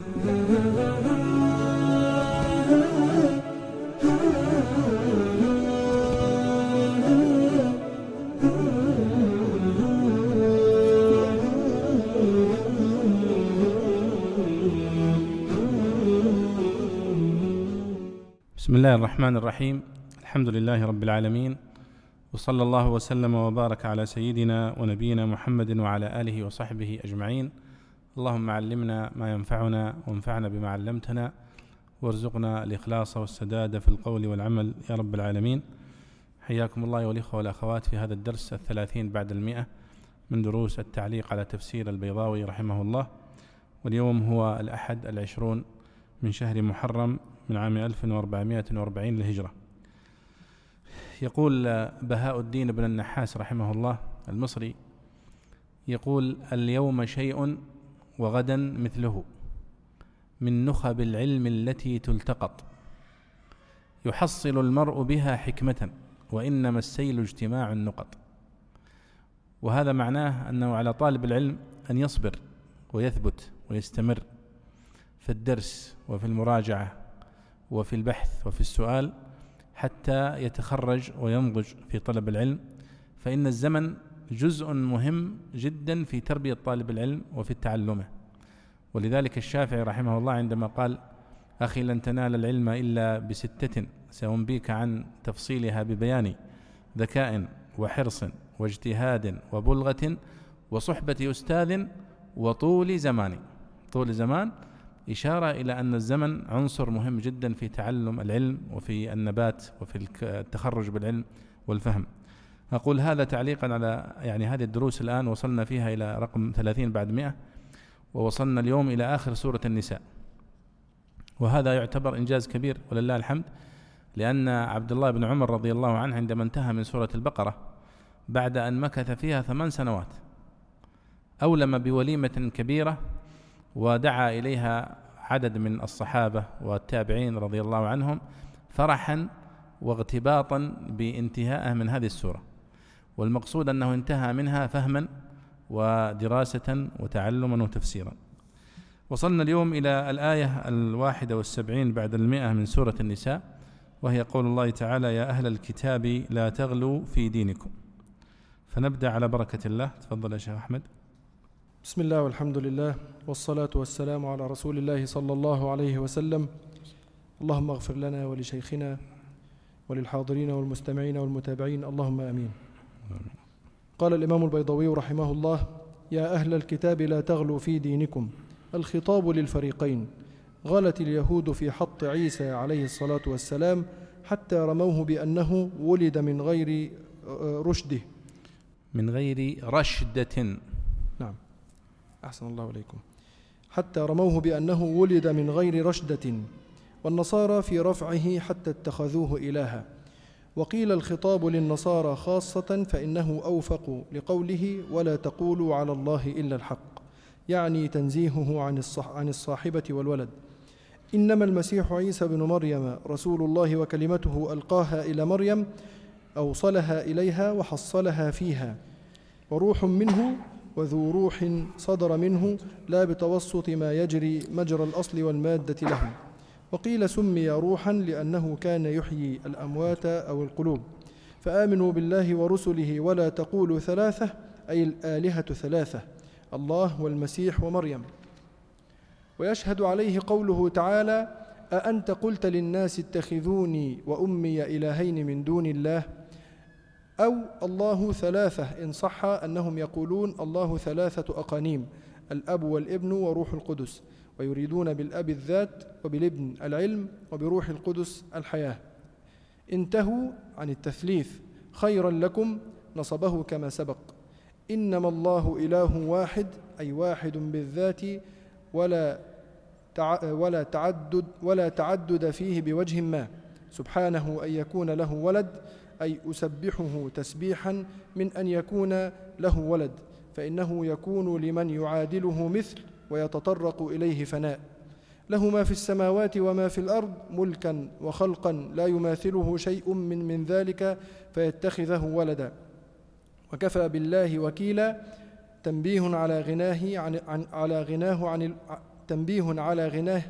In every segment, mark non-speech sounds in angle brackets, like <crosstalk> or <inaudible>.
بسم الله الرحمن الرحيم الحمد لله رب العالمين وصلى الله وسلم وبارك على سيدنا ونبينا محمد وعلى اله وصحبه اجمعين اللهم علمنا ما ينفعنا وانفعنا بما علمتنا وارزقنا الإخلاص والسداد في القول والعمل يا رب العالمين. حياكم الله والاخوه والأخوات في هذا الدرس الثلاثين بعد المئة من دروس التعليق على تفسير البيضاوي رحمه الله. واليوم هو الأحد العشرون من شهر محرم من عام 1440 للهجرة. يقول بهاء الدين بن النحاس رحمه الله المصري يقول اليوم شيء وغدا مثله من نخب العلم التي تلتقط. يحصل المرء بها حكمة وإنما السيل اجتماع النقط. وهذا معناه أنه على طالب العلم أن يصبر ويثبت ويستمر في الدرس وفي المراجعة وفي البحث وفي السؤال حتى يتخرج وينضج في طلب العلم. فإن الزمن جزء مهم جدا في تربية طالب العلم وفي تعلمه. ولذلك الشافعي رحمه الله عندما قال أخي لن تنال العلم إلا بستة سأنبيك عن تفصيلها ببيان ذكاء وحرص واجتهاد وبلغة وصحبة أستاذ وطول زمان. طول زمان إشارة إلى أن الزمن عنصر مهم جدا في تعلم العلم وفي النبات وفي التخرج بالعلم والفهم. أقول هذا تعليقا على يعني هذه الدروس الآن وصلنا فيها إلى رقم 30 بعد 100 ووصلنا اليوم إلى آخر سورة النساء. وهذا يعتبر إنجاز كبير ولله الحمد لأن عبد الله بن عمر رضي الله عنه عندما انتهى من سورة البقرة بعد أن مكث فيها ثمان سنوات أولم بوليمة كبيرة ودعا إليها عدد من الصحابة والتابعين رضي الله عنهم فرحا واغتباطا بانتهائه من هذه السورة. والمقصود أنه انتهى منها فهما ودراسة وتعلما وتفسيرا. وصلنا اليوم إلى الآية الواحدة والسبعين بعد المئة من سورة النساء وهي قول الله تعالى يا أهل الكتاب لا تغلوا في دينكم. فنبدأ على بركة الله. تفضل يا شيخ أحمد. بسم الله والحمد لله والصلاة والسلام على رسول الله صلى الله عليه وسلم. اللهم اغفر لنا ولشيخنا وللحاضرين والمستمعين والمتابعين. اللهم آمين. قال الإمام البيضوي رحمه الله: يا أهل الكتاب لا تغلوا في دينكم. الخطاب للفريقين. غلت اليهود في حط عيسى عليه الصلاة والسلام حتى رموه بأنه ولد من غير رشده. من غير رشدة. نعم. أحسن الله إليكم حتى رموه بأنه ولد من غير رشدة. والنصارى في رفعه حتى اتخذوه إلها. وقيل الخطاب للنصارى خاصة فإنه أوفق لقوله ولا تقولوا على الله إلا الحق يعني تنزيهه عن عن الصاحبة والولد. إنما المسيح عيسى بن مريم رسول الله وكلمته ألقاها إلى مريم أوصلها إليها وحصلها فيها. وروح منه وذو روح صدر منه لا بتوسط ما يجري مجرى الأصل والمادة له وقيل سمي روحا لأنه كان يحيي الأموات أو القلوب. فآمنوا بالله ورسله ولا تقولوا ثلاثة أي الآلهة ثلاثة الله والمسيح ومريم. ويشهد عليه قوله تعالى أأنت قلت للناس اتخذوني وأمي إلهين من دون الله؟ أو الله ثلاثة إن صح أنهم يقولون الله ثلاثة أقانيم الأب والابن وروح القدس. ويريدون بالأب الذات وبالابن العلم وبروح القدس الحياة. انتهوا عن التثليث. خيرا لكم نصبه كما سبق. إنما الله إله واحد أي واحد بالذات ولا ولا تعدد ولا تعدد فيه بوجه ما. سبحانه أن يكون له ولد أي أسبحه تسبيحا من أن يكون له ولد. فإنه يكون لمن يعادله مثل ويتطرق إليه فناء. له ما في السماوات وما في الأرض ملكا وخلقا لا يماثله شيء من من ذلك فيتخذه ولدا. وكفى بالله وكيلا. تنبيه على غناه عن, عن على غناه عن تنبيه على غناه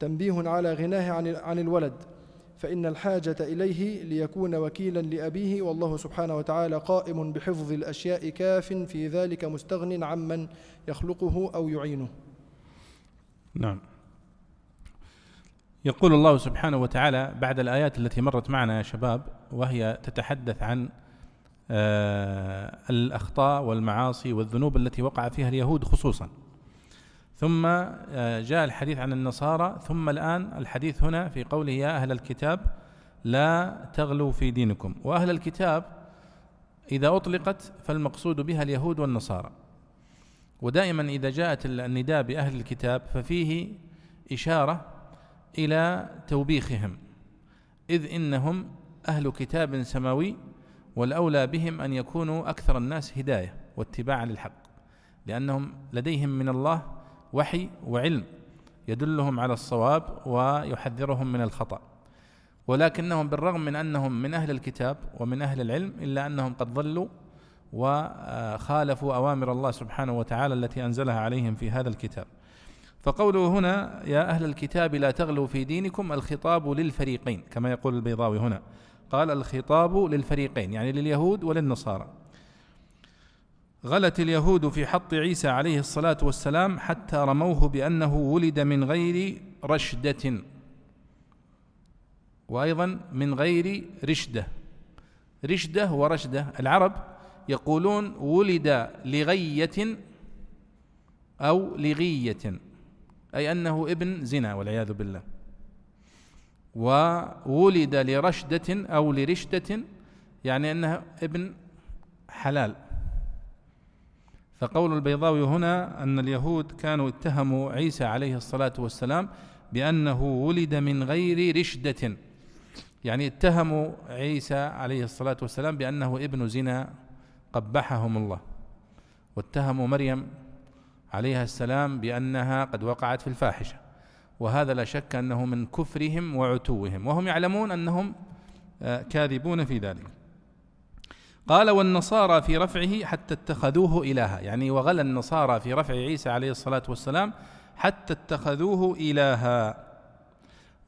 تنبيه على غناه عن عن الولد. فإن الحاجة إليه ليكون وكيلا لأبيه والله سبحانه وتعالى قائم بحفظ الأشياء كاف في ذلك مستغن عمن يخلقه أو يعينه. نعم. يقول الله سبحانه وتعالى بعد الآيات التي مرت معنا يا شباب وهي تتحدث عن آه الأخطاء والمعاصي والذنوب التي وقع فيها اليهود خصوصا. ثم آه جاء الحديث عن النصارى ثم الآن الحديث هنا في قوله يا أهل الكتاب لا تغلوا في دينكم. وأهل الكتاب إذا أطلقت فالمقصود بها اليهود والنصارى. ودائما إذا جاءت النداء بأهل الكتاب ففيه إشارة إلى توبيخهم. إذ إنهم أهل كتاب سماوي والأولى بهم أن يكونوا أكثر الناس هداية واتباعا للحق لأنهم لديهم من الله وحي وعلم يدلهم على الصواب ويحذرهم من الخطأ. ولكنهم بالرغم من أنهم من أهل الكتاب ومن أهل العلم إلا أنهم قد ضلوا وخالفوا أوامر الله سبحانه وتعالى التي أنزلها عليهم في هذا الكتاب. فقوله هنا يا أهل الكتاب لا تغلوا في دينكم الخطاب للفريقين كما يقول البيضاوي هنا. قال الخطاب للفريقين يعني لليهود وللنصارى. غلت اليهود في حط عيسى عليه الصلاة والسلام حتى رموه بأنه ولد من غير رشدة. وأيضا من غير رشدة. رشدة ورشدة. العرب يقولون ولد لغية أو لغية أي أنه ابن زنا والعياذ بالله. وولد لرشدة أو لرشدة يعني أنه ابن حلال. فقول البيضاوي هنا أن اليهود كانوا اتهموا عيسى عليه الصلاة والسلام بأنه ولد من غير رشدة. يعني اتهموا عيسى عليه الصلاة والسلام بأنه ابن زنا قبحهم الله. واتهموا مريم عليها السلام بأنها قد وقعت في الفاحشة. وهذا لا شك أنه من كفرهم وعتوهم. وهم يعلمون أنهم آه، كاذبون في ذلك. قال والنصارى في رفعه حتى اتخذوه إلها. يعني وغلى النصارى في رفع عيسى عليه الصلاة والسلام حتى اتخذوه إلها.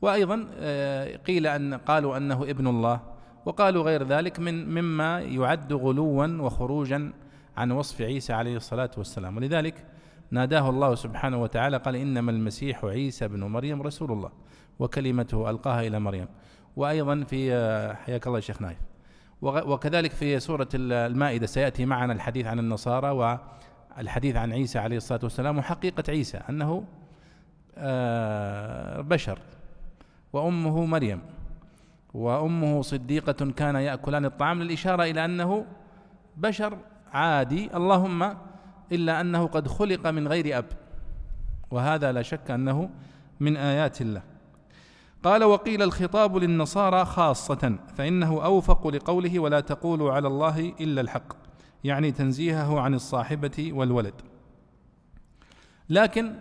وأيضا آه، قيل أن قالوا أنه ابن الله وقالوا غير ذلك من مما يعد غلوا وخروجا عن وصف عيسى عليه الصلاة والسلام. ولذلك ناداه الله سبحانه وتعالى قال إنما المسيح عيسى بن مريم رسول الله وكلمته ألقاها إلى مريم. وأيضا في آه، حياك الله شيخ نايف. وكذلك في سورة المائدة سيأتي معنا الحديث عن النصارى والحديث عن عيسى عليه الصلاة والسلام وحقيقة عيسى أنه آه، بشر وأمه مريم وأمه صديقة كان يأكلان الطعام للإشارة إلى أنه بشر عادي اللهم إلا أنه قد خلق من غير أب وهذا لا شك أنه من آيات الله. قال وقيل الخطاب للنصارى خاصة فإنه أوفق لقوله ولا تقولوا على الله إلا الحق يعني تنزيهه عن الصاحبة والولد. لكن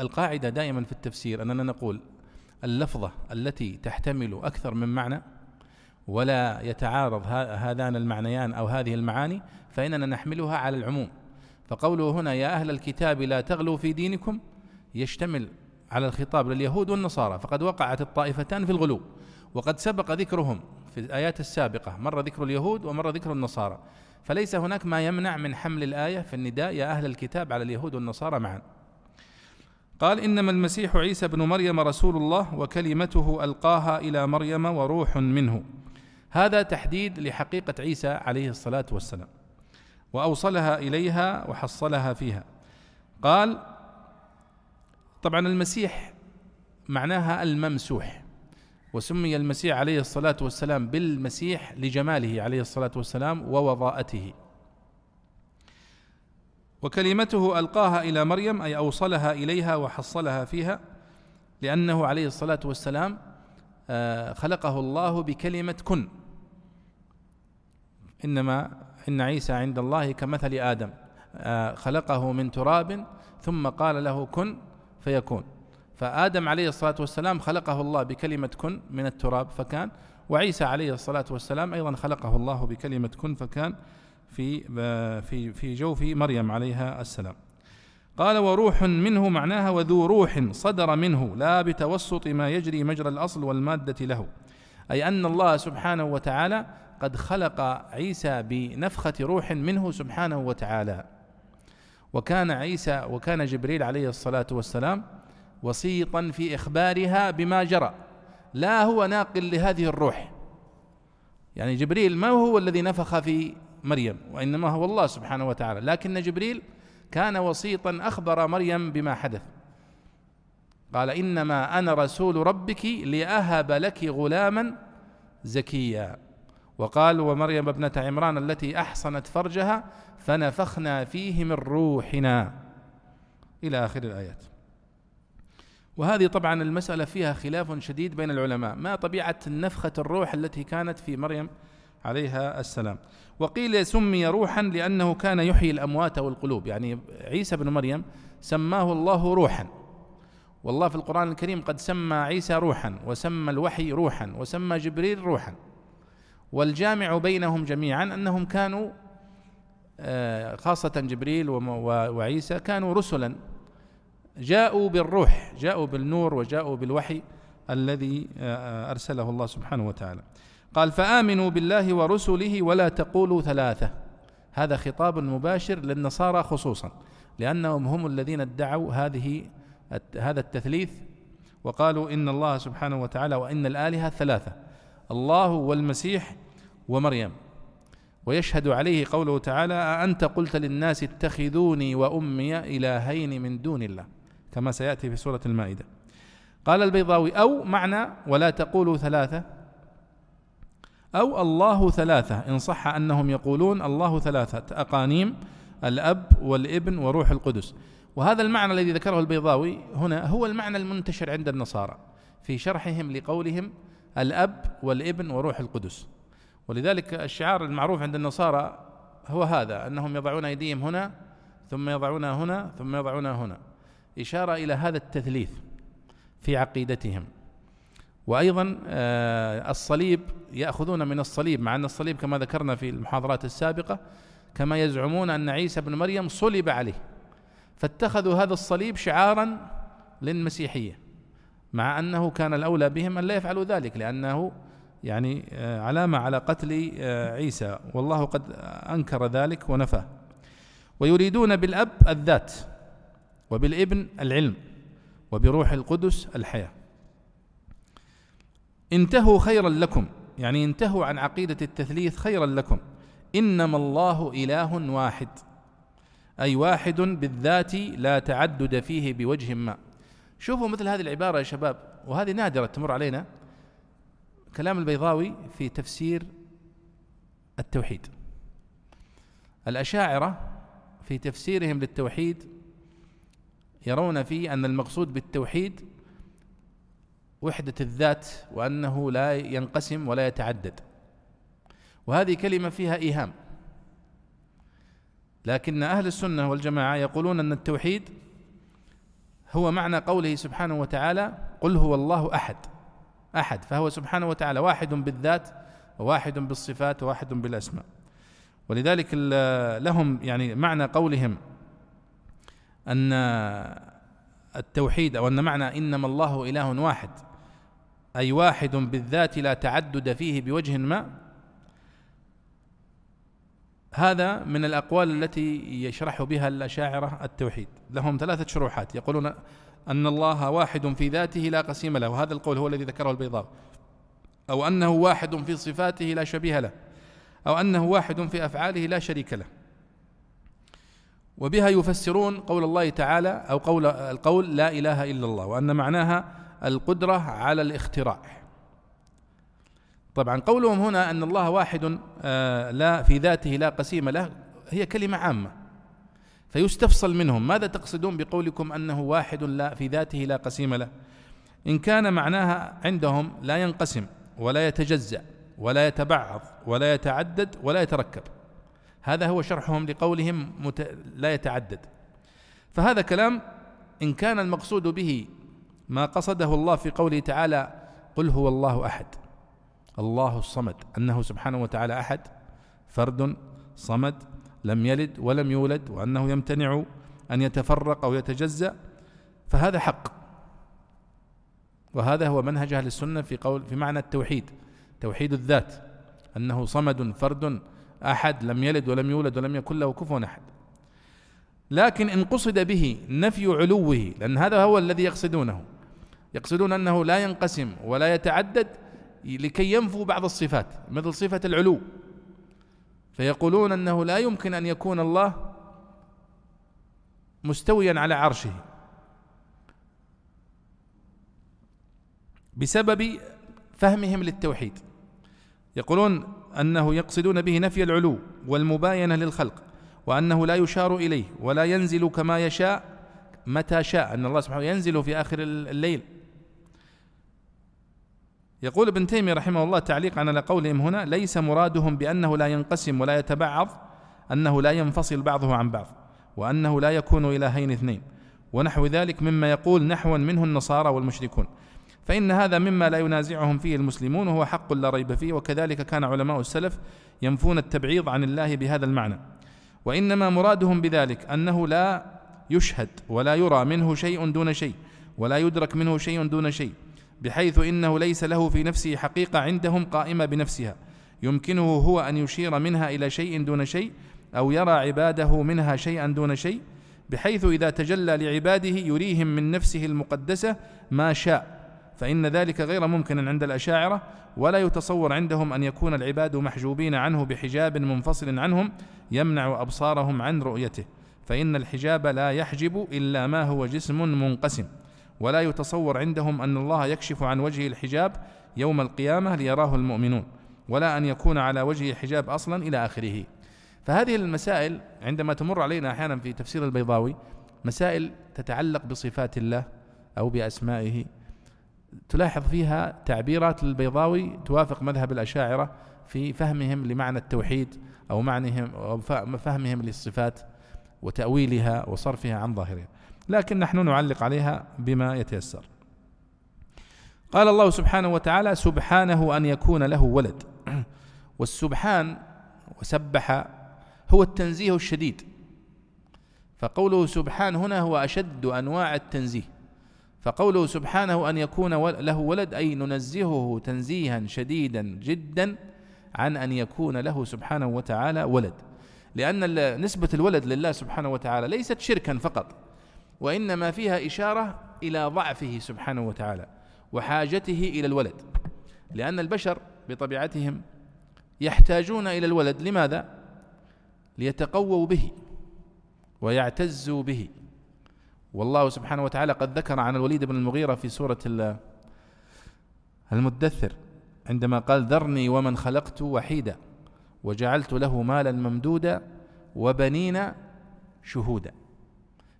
القاعدة دائما في التفسير أننا نقول اللفظة التي تحتمل أكثر من معنى ولا يتعارض هذان المعنيان أو هذه المعاني فإننا نحملها على العموم. فقوله هنا يا أهل الكتاب لا تغلوا في دينكم يشتمل على الخطاب لليهود والنصارى فقد وقعت الطائفتان في الغلو وقد سبق ذكرهم في الآيات السابقة مرة ذكر اليهود ومرة ذكر النصارى فليس هناك ما يمنع من حمل الآية في النداء يا أهل الكتاب على اليهود والنصارى معا. قال إنما المسيح عيسى بن مريم رسول الله وكلمته ألقاها إلى مريم وروح منه. هذا تحديد لحقيقة عيسى عليه الصلاة والسلام. وأوصلها إليها وحصلها فيها. قال طبعا المسيح معناها الممسوح وسمي المسيح عليه الصلاة والسلام بالمسيح لجماله عليه الصلاة والسلام ووضاءته. وكلمته ألقاها إلى مريم أي أوصلها إليها وحصلها فيها لأنه عليه الصلاة والسلام آه، خلقه الله بكلمة كن. إنما إن عيسى عند الله كمثل آدم آه، خلقه من تراب ثم قال له كن فيكون. فآدم عليه الصلاة والسلام خلقه الله بكلمة كن من التراب فكان وعيسى عليه الصلاة والسلام أيضا خلقه الله بكلمة كن فكان في في في جوف مريم عليها السلام. قال وروح منه معناها وذو روح صدر منه لا بتوسط ما يجري مجرى الأصل والمادة له أي أن الله سبحانه وتعالى قد خلق عيسى بنفخة روح منه سبحانه وتعالى. وكان عيسى وكان جبريل عليه الصلاة والسلام وسيطا في إخبارها بما جرى. لا هو ناقل لهذه الروح. يعني جبريل ما هو الذي نفخ في مريم وإنما هو الله سبحانه وتعالى. لكن جبريل كان وسيطا أخبر مريم بما حدث. قال إنما أنا رسول ربك لأهب لك غلاما زكيا. وقال ومريم ابنة عمران التي أحصنت فرجها فنفخنا فيه من روحنا. إلى آخر الآيات. وهذه طبعا المسألة فيها خلاف شديد بين العلماء. ما طبيعة نفخة الروح التي كانت في مريم عليها السلام؟ وقيل سمي روحا لأنه كان يحيي الأموات والقلوب. يعني عيسى بن مريم سماه الله روحا. والله في القرآن الكريم قد سمى عيسى روحا وسمى الوحي روحا وسمى جبريل روحا. والجامع بينهم جميعا أنهم كانوا خاصة جبريل وعيسى كانوا رسلا. جاءوا بالروح جاءوا بالنور وجاءوا بالوحي الذي آه، أرسله الله سبحانه وتعالى. قال فآمنوا بالله ورسله ولا تقولوا ثلاثة. هذا خطاب مباشر للنصارى خصوصا لأنهم هم الذين ادعوا هذه هذا التثليث وقالوا إن الله سبحانه وتعالى وإن الآلهة ثلاثة الله والمسيح ومريم. ويشهد عليه قوله تعالى أأنت قلت للناس اتخذوني وأمي إلهين من دون الله؟ كما سيأتي في سورة المائدة. قال البيضاوي أو معنى ولا تقولوا ثلاثة؟ أو الله ثلاثة. إن صح أنهم يقولون الله ثلاثة أقانيم الأب والابن وروح القدس. وهذا المعنى الذي ذكره البيضاوي هنا هو المعنى المنتشر عند النصارى في شرحهم لقولهم الأب والابن وروح القدس. ولذلك الشعار المعروف عند النصارى هو هذا أنهم يضعون أيديهم هنا ثم يضعونها هنا ثم يضعونها هنا. إشارة إلى هذا التثليث في عقيدتهم. وأيضا آه، الصليب يأخذون من الصليب مع أن الصليب كما ذكرنا في المحاضرات السابقة كما يزعمون أن عيسى بن مريم صلب عليه. فاتخذوا هذا الصليب شعارا للمسيحية مع أنه كان الأولى بهم أن لا يفعلوا ذلك لأنه يعني آه، علامة على قتل آه، عيسى. والله قد أنكر ذلك ونفاه ويريدون بالأب الذات وبالابن العلم وبروح القدس الحياة. انتهوا خيرا لكم. يعني انتهوا عن عقيدة التثليث خيرا لكم. إنما الله إله واحد. أي واحد بالذات لا تعدد فيه بوجه ما. شوفوا مثل هذه العبارة يا شباب وهذه نادرة تمر علينا. كلام البيضاوي في تفسير التوحيد. الأشاعرة في تفسيرهم للتوحيد يرون فيه أن المقصود بالتوحيد وحدة الذات وأنه لا ينقسم ولا يتعدد. وهذه كلمة فيها إيهام. لكن أهل السنة والجماعة يقولون أن التوحيد هو معنى قوله سبحانه وتعالى قل هو الله أحد أحد فهو سبحانه وتعالى واحد بالذات وواحد بالصفات وواحد بالأسماء. ولذلك لهم يعني معنى قولهم أن التوحيد أو أن معنى إنما الله إله واحد أي واحد بالذات لا تعدد فيه بوجه ما هذا من الأقوال التي يشرح بها الأشاعرة التوحيد. لهم ثلاثة شروحات يقولون أن الله واحد في ذاته لا قسيم له. وهذا القول هو الذي ذكره البيضاء. أو أنه واحد في صفاته لا شبيه له. أو أنه واحد في أفعاله لا شريك له. وبها يفسرون قول الله تعالى أو قول القول لا إله إلا الله وأن معناها القدرة على الاختراع. طبعا قولهم هنا أن الله واحد آه، لا في ذاته لا قسيم له هي كلمة عامة. فيستفصل منهم. ماذا تقصدون بقولكم أنه واحد لا في ذاته لا قسيم له؟ إن كان معناها عندهم لا ينقسم ولا يتجزأ ولا يتبعض ولا يتعدد ولا يتركب. هذا هو شرحهم لقولهم مت... لا يتعدد. فهذا كلام إن كان المقصود به ما قصده الله في قوله تعالى قل هو الله أحد. الله الصمد. أنه سبحانه وتعالى أحد. فرد صمد. لم يلد ولم يولد وأنه يمتنع أن يتفرق أو يتجزأ فهذا حق. وهذا هو منهج أهل السنة في قول في معنى التوحيد توحيد الذات أنه صمد فرد أحد لم يلد ولم يولد ولم يكن له كفوا أحد. لكن إن قصد به نفي علوه لأن هذا هو الذي يقصدونه. يقصدون أنه لا ينقسم ولا يتعدد لكي ينفوا بعض الصفات مثل صفة العلو. فيقولون أنه لا يمكن أن يكون الله مستويا على عرشه. بسبب فهمهم للتوحيد. يقولون أنه يقصدون به نفي العلو والمباينة للخلق وأنه لا يشار إليه ولا ينزل كما يشاء متى شاء أن الله سبحانه ينزل في آخر الليل. يقول ابن تيمية رحمه الله تعليقا على قولهم هنا ليس مرادهم بأنه لا ينقسم ولا يتبعض أنه لا ينفصل بعضه عن بعض وأنه لا يكون إلهين اثنين ونحو ذلك مما يقول نحوا منه النصارى والمشركون. فإن هذا مما لا ينازعهم فيه المسلمون وهو حق لا ريب فيه وكذلك كان علماء السلف ينفون التبعيض عن الله بهذا المعنى. وإنما مرادهم بذلك أنه لا يشهد ولا يرى منه شيء دون شيء ولا يدرك منه شيء دون شيء. بحيث إنه ليس له في نفسه حقيقة عندهم قائمة بنفسها. يمكنه هو أن يشير منها إلى شيء دون شيء أو يرى عباده منها شيئا دون شيء بحيث إذا تجلى لعباده يريهم من نفسه المقدسة ما شاء. فإن ذلك غير ممكن عند الأشاعرة ولا يتصور عندهم أن يكون العباد محجوبين عنه بحجاب منفصل عنهم يمنع أبصارهم عن رؤيته. فإن الحجاب لا يحجب إلا ما هو جسم منقسم. ولا يتصور عندهم أن الله يكشف عن وجه الحجاب يوم القيامة ليراه المؤمنون ولا أن يكون على وجه حجاب أصلا إلى آخره. فهذه المسائل عندما تمر علينا أحيانا في تفسير البيضاوي مسائل تتعلق بصفات الله أو بأسمائه. تلاحظ فيها تعبيرات البيضاوي توافق مذهب الأشاعرة في فهمهم لمعنى التوحيد أو معنهم أو فهمهم للصفات وتأويلها وصرفها عن ظاهرها. لكن نحن نعلق عليها بما يتيسر. قال الله سبحانه وتعالى سبحانه أن يكون له ولد. والسبحان وسبح هو التنزيه الشديد. فقوله سبحان هنا هو أشد أنواع التنزيه. فقوله سبحانه أن يكون له ولد أي ننزهه تنزيها شديدا جدا عن أن يكون له سبحانه وتعالى ولد. لأن نسبة الولد لله سبحانه وتعالى ليست شركا فقط. وإنما فيها إشارة إلى ضعفه سبحانه وتعالى وحاجته إلى الولد لأن البشر بطبيعتهم يحتاجون إلى الولد لماذا؟ ليتقووا به ويعتزوا به والله سبحانه وتعالى قد ذكر عن الوليد بن المغيرة في سورة المدثر عندما قال ذرني ومن خلقت وحيدا وجعلت له مالا ممدودا وبنين شهودا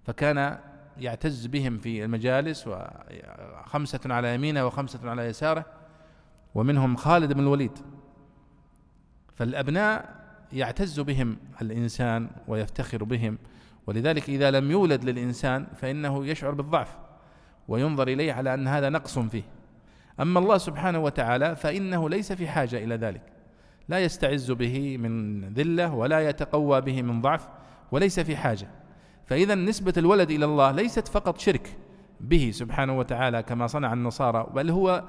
فكان يعتز بهم في المجالس وخمسة على يمينه وخمسة على يساره ومنهم خالد بن الوليد. فالأبناء يعتز بهم الإنسان ويفتخر بهم ولذلك إذا لم يولد للإنسان فإنه يشعر بالضعف وينظر إليه على أن هذا نقص فيه. أما الله سبحانه وتعالى فإنه ليس في حاجة إلى ذلك. لا يستعز به من ذلة ولا يتقوى به من ضعف وليس في حاجة. فإذا نسبة الولد إلى الله ليست فقط شرك به سبحانه وتعالى كما صنع النصارى بل هو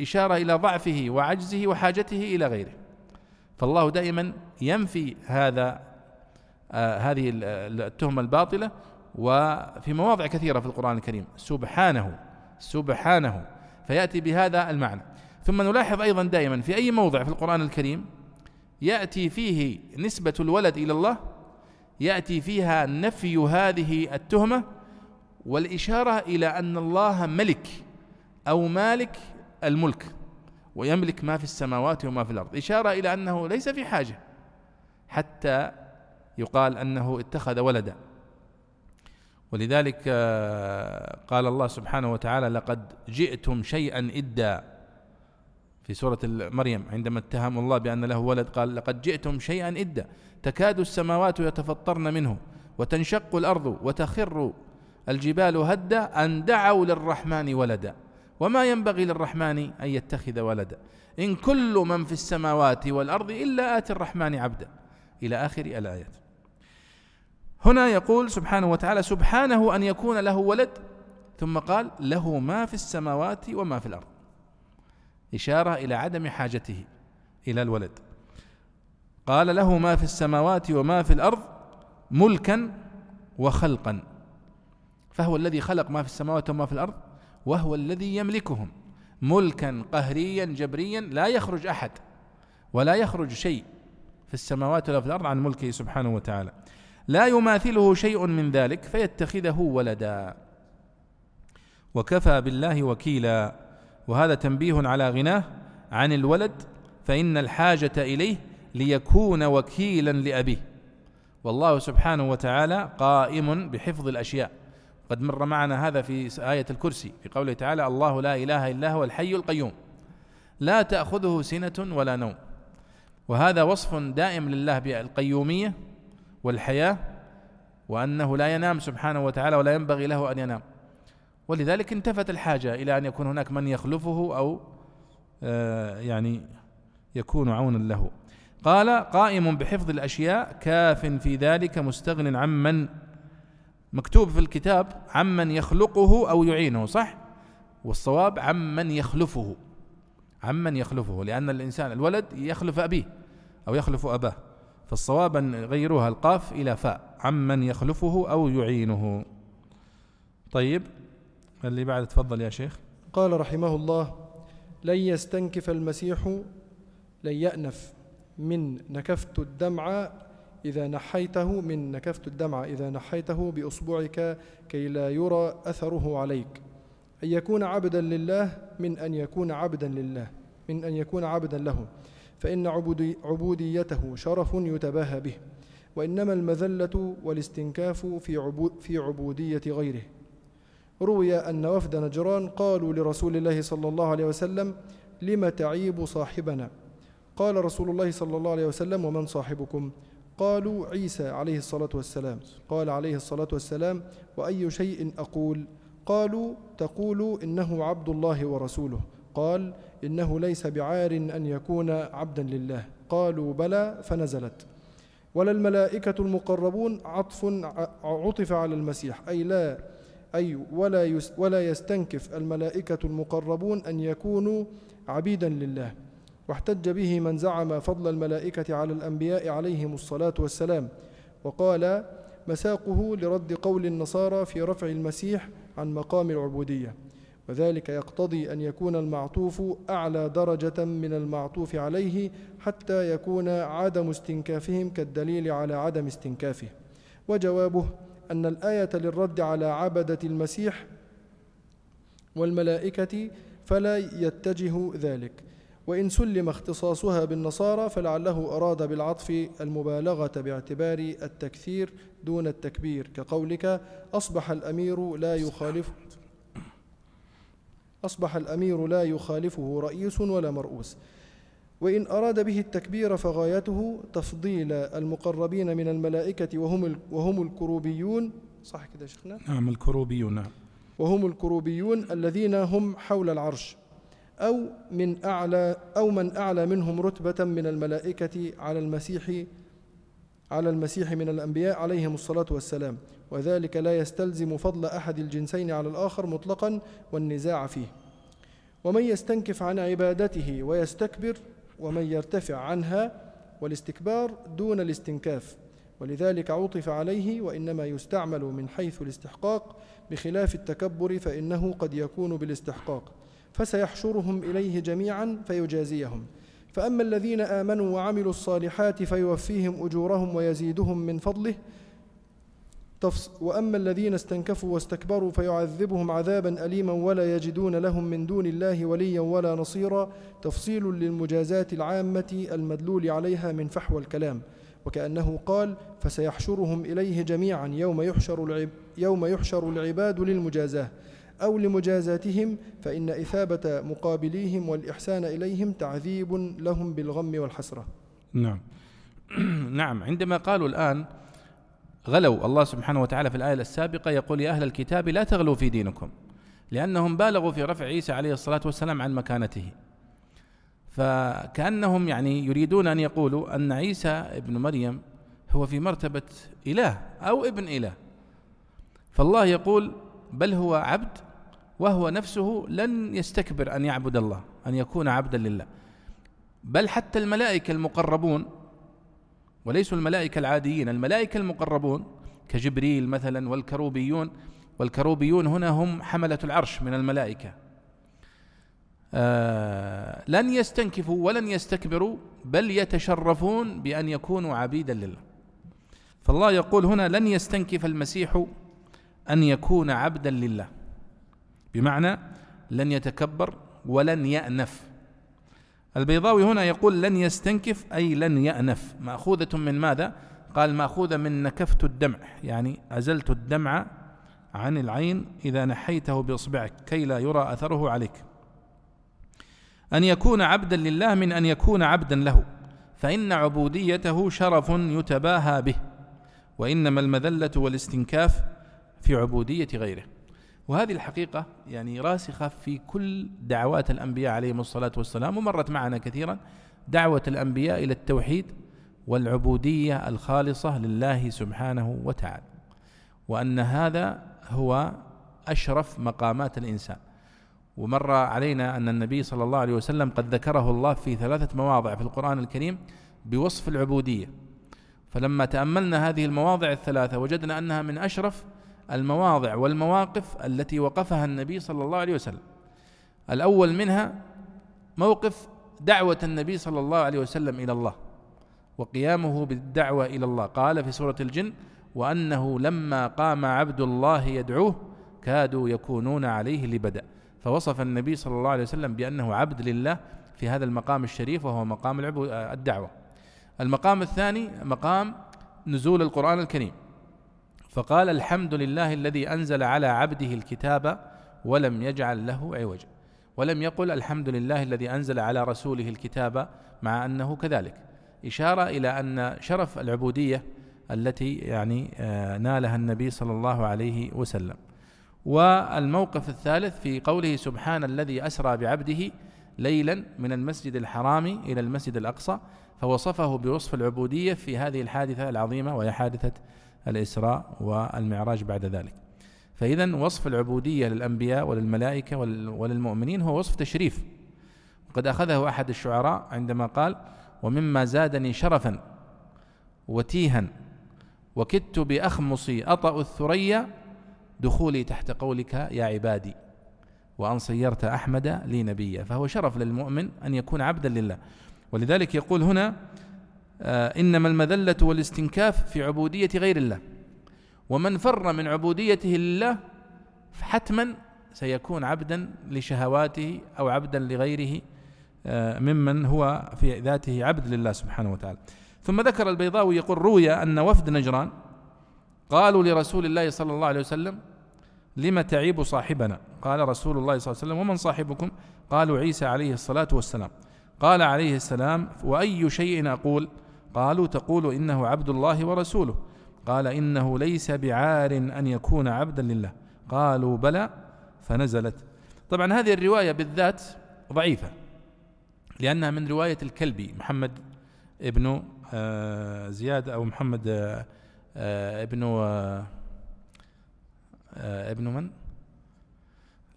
إشارة إلى ضعفه وعجزه وحاجته إلى غيره. فالله دائما ينفي هذا آه هذه التهمة الباطلة وفي مواضع كثيرة في القرآن الكريم. سبحانه سبحانه. فيأتي بهذا المعنى. ثم نلاحظ أيضا دائما في أي موضع في القرآن الكريم يأتي فيه نسبة الولد إلى الله يأتي فيها نفي هذه التهمة والإشارة إلى أن الله ملك أو مالك الملك ويملك ما في السماوات وما في الأرض. إشارة إلى أنه ليس في حاجة حتى يقال أنه اتخذ ولدا. ولذلك آه، قال الله سبحانه وتعالى لقد جئتم شيئا إدا في سورة مريم عندما اتهم الله بأن له ولد قال لقد جئتم شيئا إدا تكاد السماوات يتفطرن منه وتنشق الأرض وتخر الجبال هدا أن دعوا للرحمن ولدا وما ينبغي للرحمن أن يتخذ ولدا إن كل من في السماوات والأرض إلا آتي الرحمن عبدا. إلى آخر الآيات. هنا يقول سبحانه وتعالى سبحانه أن يكون له ولد. ثم قال له ما في السماوات وما في الأرض. إشارة إلى عدم حاجته إلى الولد. قال له ما في السماوات وما في الأرض ملكا وخلقا. فهو الذي خلق ما في السماوات وما في الأرض وهو الذي يملكهم. ملكا قهريا جبريا لا يخرج أحد ولا يخرج شيء في السماوات ولا في الأرض عن ملكه سبحانه وتعالى. لا يماثله شيء من ذلك فيتخذه ولدا. وكفى بالله وكيلا. وهذا تنبيه على غناه عن الولد فإن الحاجة إليه ليكون وكيلا لأبيه. والله سبحانه وتعالى قائم بحفظ الأشياء. قد مر معنا هذا في آية الكرسي في قوله تعالى الله لا إله إلا هو الحي القيوم. لا تأخذه سنة ولا نوم. وهذا وصف دائم لله بالقيومية والحياة وأنه لا ينام سبحانه وتعالى ولا ينبغي له أن ينام. ولذلك انتفت الحاجة إلى أن يكون هناك من يخلفه أو آه، يعني يكون عونا له. قال قائم بحفظ الأشياء كاف في ذلك مستغن عمن مكتوب في الكتاب عمن يخلقه أو يعينه صح؟ والصواب عمن يخلفه. عمن يخلفه لأن الإنسان الولد يخلف أبيه أو يخلف أباه. فالصواب أن غيروها القاف إلى فاء عمن يخلفه أو يعينه. طيب. اللي بعد تفضل يا شيخ. قال رحمه الله لن يستنكف المسيح لن يأنف. من نكفت الدمع إذا نحيته من نكفت الدمع إذا نحيته بأصبعك كي لا يرى أثره عليك. أن يكون عبدا لله من أن يكون عبدا لله. من أن يكون عبدا له. فإن عبودي عبوديته شرف يتباهى به. وإنما المذلة والاستنكاف في, عبو في عبودية غيره. روي أن وفد نجران قالوا لرسول الله صلى الله عليه وسلم لم تعيب صاحبنا؟ قال رسول الله صلى الله عليه وسلم ومن صاحبكم؟ قالوا عيسى عليه الصلاة والسلام. قال عليه الصلاة والسلام وأي شيء أقول؟ قالوا تقول إنه عبد الله ورسوله. قال إنه ليس بعار أن يكون عبدا لله. قالوا بلى. فنزلت. ولا الملائكة المقربون عطف عطف على المسيح أي لا أي ولا ولا يستنكف الملائكة المقربون أن يكونوا عبيدا لله. واحتج به من زعم فضل الملائكة على الأنبياء عليهم الصلاة والسلام. وقال مساقه لرد قول النصارى في رفع المسيح عن مقام العبودية. وذلك يقتضي أن يكون المعطوف أعلى درجة من المعطوف عليه حتى يكون عدم استنكافهم كالدليل على عدم استنكافه. وجوابه أن الآية للرد على عبدة المسيح والملائكة فلا يتجه ذلك. وإن سلم اختصاصها بالنصارى فلعله أراد بالعطف المبالغة باعتبار التكثير دون التكبير. كقولك أصبح الأمير لا يخالف أصبح الأمير لا يخالفه رئيس ولا مرؤوس. وإن أراد به التكبير فغايته تفضيل المقربين من الملائكة وهم وهم الكروبيون. صح كده شيخنا؟ نعم الكروبيون نعم. وهم الكروبيون الذين هم حول العرش أو من أعلى أو من أعلى منهم رتبة من الملائكة على المسيح على المسيح من الأنبياء عليهم الصلاة والسلام. وذلك لا يستلزم فضل أحد الجنسين على الآخر مطلقا والنزاع فيه. ومن يستنكف عن عبادته ويستكبر ومن يرتفع عنها والاستكبار دون الاستنكاف ولذلك عطف عليه وإنما يستعمل من حيث الاستحقاق بخلاف التكبر فإنه قد يكون بالاستحقاق فسيحشرهم إليه جميعا فيجازيهم. فأما الذين آمنوا وعملوا الصالحات فيوفيهم أجورهم ويزيدهم من فضله وأما الذين استنكفوا واستكبروا فيعذبهم عذابا أليما ولا يجدون لهم من دون الله وليا ولا نصيرا تفصيل للمجازات العامة المدلول عليها من فحوى الكلام. وكأنه قال فسيحشرهم إليه جميعا يوم يحشر, يوم يحشر العباد للمجازاة. أو لمجازاتهم فإن إثابة مقابليهم والإحسان إليهم تعذيب لهم بالغم والحسرة. نعم. <clears throat> نعم عندما قالوا الآن غلوا الله سبحانه وتعالى في الآية السابقة يقول يا أهل الكتاب لا تغلوا في دينكم لأنهم بالغوا في رفع عيسى عليه الصلاة والسلام عن مكانته. فكأنهم يعني يريدون أن يقولوا أن عيسى ابن مريم هو في مرتبة إله أو ابن إله. فالله يقول بل هو عبد وهو نفسه لن يستكبر أن يعبد الله أن يكون عبدا لله. بل حتى الملائكة المقربون وليسوا الملائكة العاديين الملائكة المقربون كجبريل مثلا والكروبيون والكروبيون هنا هم حملة العرش من الملائكة. آه لن يستنكفوا ولن يستكبروا بل يتشرفون بأن يكونوا عبيدا لله. فالله يقول هنا لن يستنكف المسيح أن يكون عبدا لله. بمعنى لن يتكبر ولن يأنف. البيضاوي هنا يقول لن يستنكف أي لن يأنف. مأخوذة من ماذا؟ قال مأخوذة من نكفت الدمع يعني أزلت الدمع عن العين إذا نحيته بإصبعك كي لا يرى أثره عليك. أن يكون عبدا لله من أن يكون عبدا له فإن عبوديته شرف يتباهى به وإنما المذلة والاستنكاف في عبودية غيره. وهذه الحقيقة يعني راسخة في كل دعوات الأنبياء عليهم الصلاة والسلام ومرت معنا كثيرا دعوة الأنبياء إلى التوحيد والعبودية الخالصة لله سبحانه وتعالى وأن هذا هو أشرف مقامات الإنسان. ومر علينا أن النبي صلى الله عليه وسلم قد ذكره الله في ثلاثة مواضع في القرآن الكريم بوصف العبودية. فلما تأملنا هذه المواضع الثلاثة وجدنا أنها من أشرف المواضع والمواقف التي وقفها النبي صلى الله عليه وسلم. الأول منها موقف دعوة النبي صلى الله عليه وسلم إلى الله وقيامه بالدعوة إلى الله. قال في سورة الجن وأنه لما قام عبد الله يدعوه كادوا يكونون عليه لبدا. فوصف النبي صلى الله عليه وسلم بأنه عبد لله في هذا المقام الشريف وهو مقام الدعوة. المقام الثاني مقام نزول القرآن الكريم. فقال الحمد لله الذي أنزل على عبده الكتاب ولم يجعل له عوجا ولم يقل الحمد لله الذي أنزل على رسوله الكتاب مع أنه كذلك. إشارة إلى أن شرف العبودية التي يعني آه، نالها النبي صلى الله عليه وسلم. والموقف الثالث في قوله سبحان الذي أسرى بعبده ليلا من المسجد الحرام إلى المسجد الأقصى فوصفه بوصف العبودية في هذه الحادثة العظيمة وهي حادثة الإسراء والمعراج بعد ذلك. فإذا وصف العبودية للأنبياء وللملائكة وللمؤمنين هو وصف تشريف. وقد أخذه أحد الشعراء عندما قال ومما زادني شرفا وتيها وكدت بأخمصي أطأ الثريا دخولي تحت قولك يا عبادي وأن صيرت أحمد لي نبيا. فهو شرف للمؤمن أن يكون عبدا لله. ولذلك يقول هنا إنما المذلة والاستنكاف في عبودية غير الله. ومن فر من عبوديته لله حتما سيكون عبدا لشهواته أو عبدا لغيره آه، ممن هو في ذاته عبد لله سبحانه وتعالى. ثم ذكر البيضاوي يقول روي أن وفد نجران قالوا لرسول الله صلى الله عليه وسلم لم تعيب صاحبنا؟ قال رسول الله صلى الله عليه وسلم ومن صاحبكم؟ قالوا عيسى عليه الصلاة والسلام. قال عليه السلام وأي شيء أقول قالوا تقول إنه عبد الله ورسوله. قال إنه ليس بعار أن يكون عبدا لله. قالوا بلى فنزلت. طبعا هذه الرواية بالذات ضعيفة لأنها من رواية الكلبي محمد ابن آه، زياد أو محمد آه، آه، ابن ابن من؟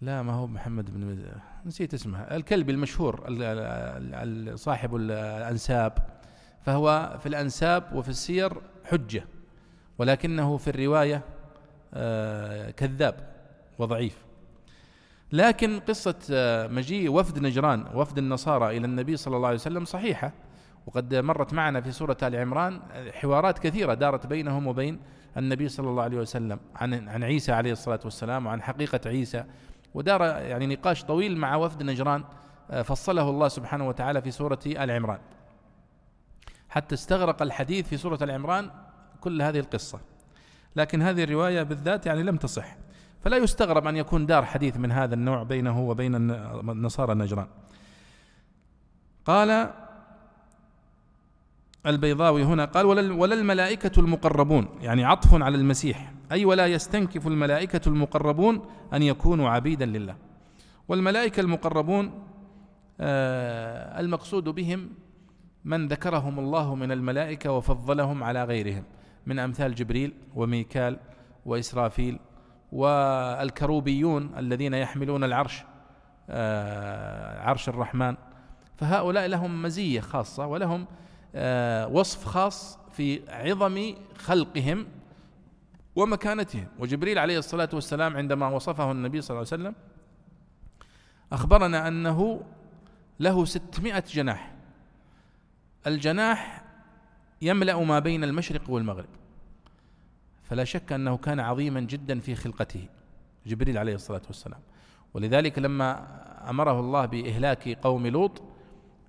لا ما هو محمد بن نسيت اسمه الكلبي المشهور صاحب الأنساب. فهو في الأنساب وفي السير حجة ولكنه في الرواية آه، كذاب وضعيف. لكن قصة آه، مجيء وفد نجران وفد النصارى إلى النبي صلى الله عليه وسلم صحيحة وقد مرت معنا في سورة آل عمران حوارات كثيرة دارت بينهم وبين النبي صلى الله عليه وسلم عن عن عيسى عليه الصلاة والسلام وعن حقيقة عيسى. ودار يعني نقاش طويل مع وفد نجران آه، فصله الله سبحانه وتعالى في سورة آل عمران. حتى استغرق الحديث في سورة العمران كل هذه القصة. لكن هذه الرواية بالذات يعني لم تصح. فلا يستغرب أن يكون دار حديث من هذا النوع بينه وبين النصارى النجران قال البيضاوي هنا قال ولا الملائكة المقربون. يعني عطف على المسيح. أي ولا يستنكف الملائكة المقربون أن يكونوا عبيدا لله. والملائكة المقربون آه المقصود بهم من ذكرهم الله من الملائكة وفضلهم على غيرهم. من أمثال جبريل وميكال وإسرافيل والكروبيون الذين يحملون العرش آه، عرش الرحمن. فهؤلاء لهم مزية خاصة ولهم آه، وصف خاص في عظم خلقهم ومكانتهم. وجبريل عليه الصلاة والسلام عندما وصفه النبي صلى الله عليه وسلم أخبرنا أنه له ستمائة جناح. الجناح يملأ ما بين المشرق والمغرب. فلا شك أنه كان عظيما جدا في خلقته جبريل عليه الصلاة والسلام. ولذلك لما أمره الله بإهلاك قوم لوط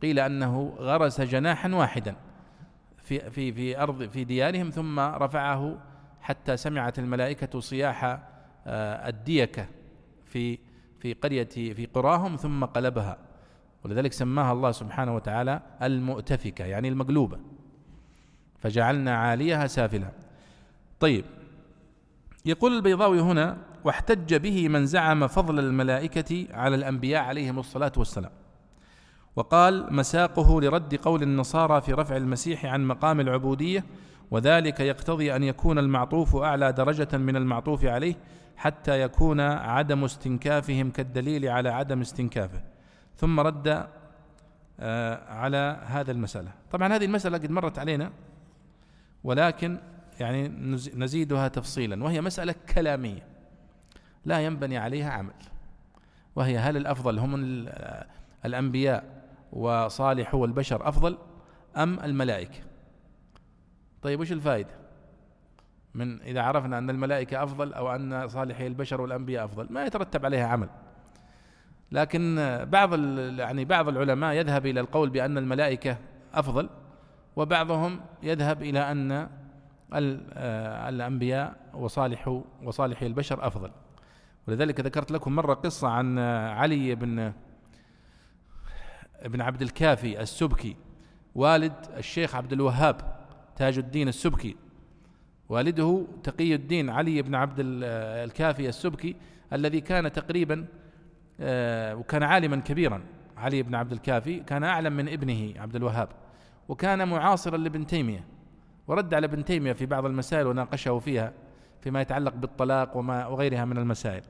قيل أنه غرس جناحا واحدا في في في أرض في ديارهم ثم رفعه حتى سمعت الملائكة صياح آه، الديكة في في قرية في قراهم ثم قلبها. ولذلك سماها الله سبحانه وتعالى المؤتفكة يعني المقلوبة. فجعلنا عاليها سافلة. طيب يقول البيضاوي هنا واحتج به من زعم فضل الملائكة على الأنبياء عليهم الصلاة والسلام. وقال مساقه لرد قول النصارى في رفع المسيح عن مقام العبودية وذلك يقتضي أن يكون المعطوف أعلى درجة من المعطوف عليه حتى يكون عدم استنكافهم كالدليل على عدم استنكافه. ثم رد آه، على هذا المسألة. طبعا هذه المسألة قد مرت علينا ولكن يعني نزيدها تفصيلا وهي مسألة كلامية لا ينبني عليها عمل. وهي هل الأفضل هم الأنبياء وصالحو البشر أفضل أم الملائكة؟ طيب وش الفائدة؟ من إذا عرفنا أن الملائكة أفضل أو أن صالحي البشر والأنبياء أفضل ما يترتب عليها عمل. لكن بعض يعني بعض العلماء يذهب إلى القول بأن الملائكة أفضل وبعضهم يذهب إلى أن آه، الأنبياء وصالح وصالح البشر أفضل. ولذلك ذكرت لكم مرة قصة عن علي بن ابن عبد الكافي السبكي والد الشيخ عبد الوهاب تاج الدين السبكي. والده تقي الدين علي بن عبد الكافي السبكي الذي كان تقريبا آه، وكان عالما كبيرا. علي بن عبد الكافي كان أعلم من ابنه عبد الوهاب وكان معاصرا لابن تيمية ورد على ابن تيمية في بعض المسائل وناقشه فيها فيما يتعلق بالطلاق وما وغيرها من المسائل.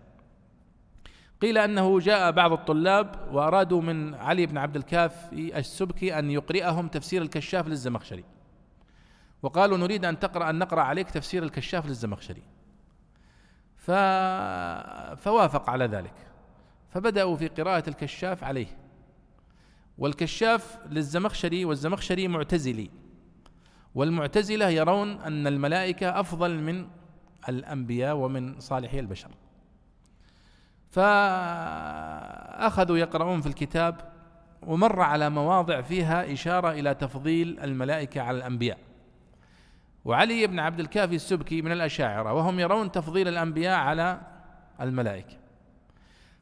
قيل أنه جاء بعض الطلاب وأرادوا من علي بن عبد الكافي السبكي أن يقرئهم تفسير الكشاف للزمخشري. وقالوا نريد أن تقرا أن نقرأ عليك تفسير الكشاف للزمخشري. ف... فوافق على ذلك. فبدأوا في قراءة الكشاف عليه. والكشاف للزمخشري والزمخشري معتزلي. والمعتزلة يرون أن الملائكة أفضل من الأنبياء ومن صالحي البشر. فأخذوا يقرؤون في الكتاب ومر على مواضع فيها إشارة إلى تفضيل الملائكة على الأنبياء. وعلي بن عبد الكافي السبكي من الأشاعرة وهم يرون تفضيل الأنبياء على الملائكة.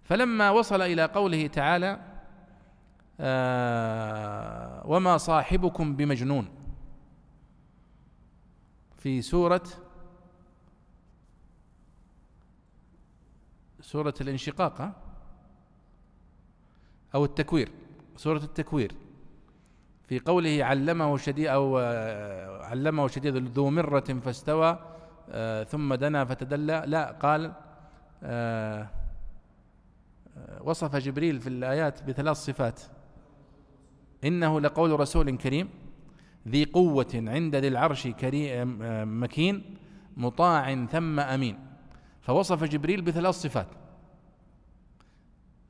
فلما وصل إلى قوله تعالى آه وما صاحبكم بمجنون. في سورة سورة الانشقاق أو التكوير سورة التكوير. في قوله علمه شديد أو آه، علمه شديد ذو مرة فاستوى آه، ثم دنا فتدلى. لا قال آه، وصف جبريل في الآيات بثلاث صفات. إنه لقول رسول كريم ذي قوة عند ذي العرش كريم مكين مطاع ثم أمين. فوصف جبريل بثلاث صفات.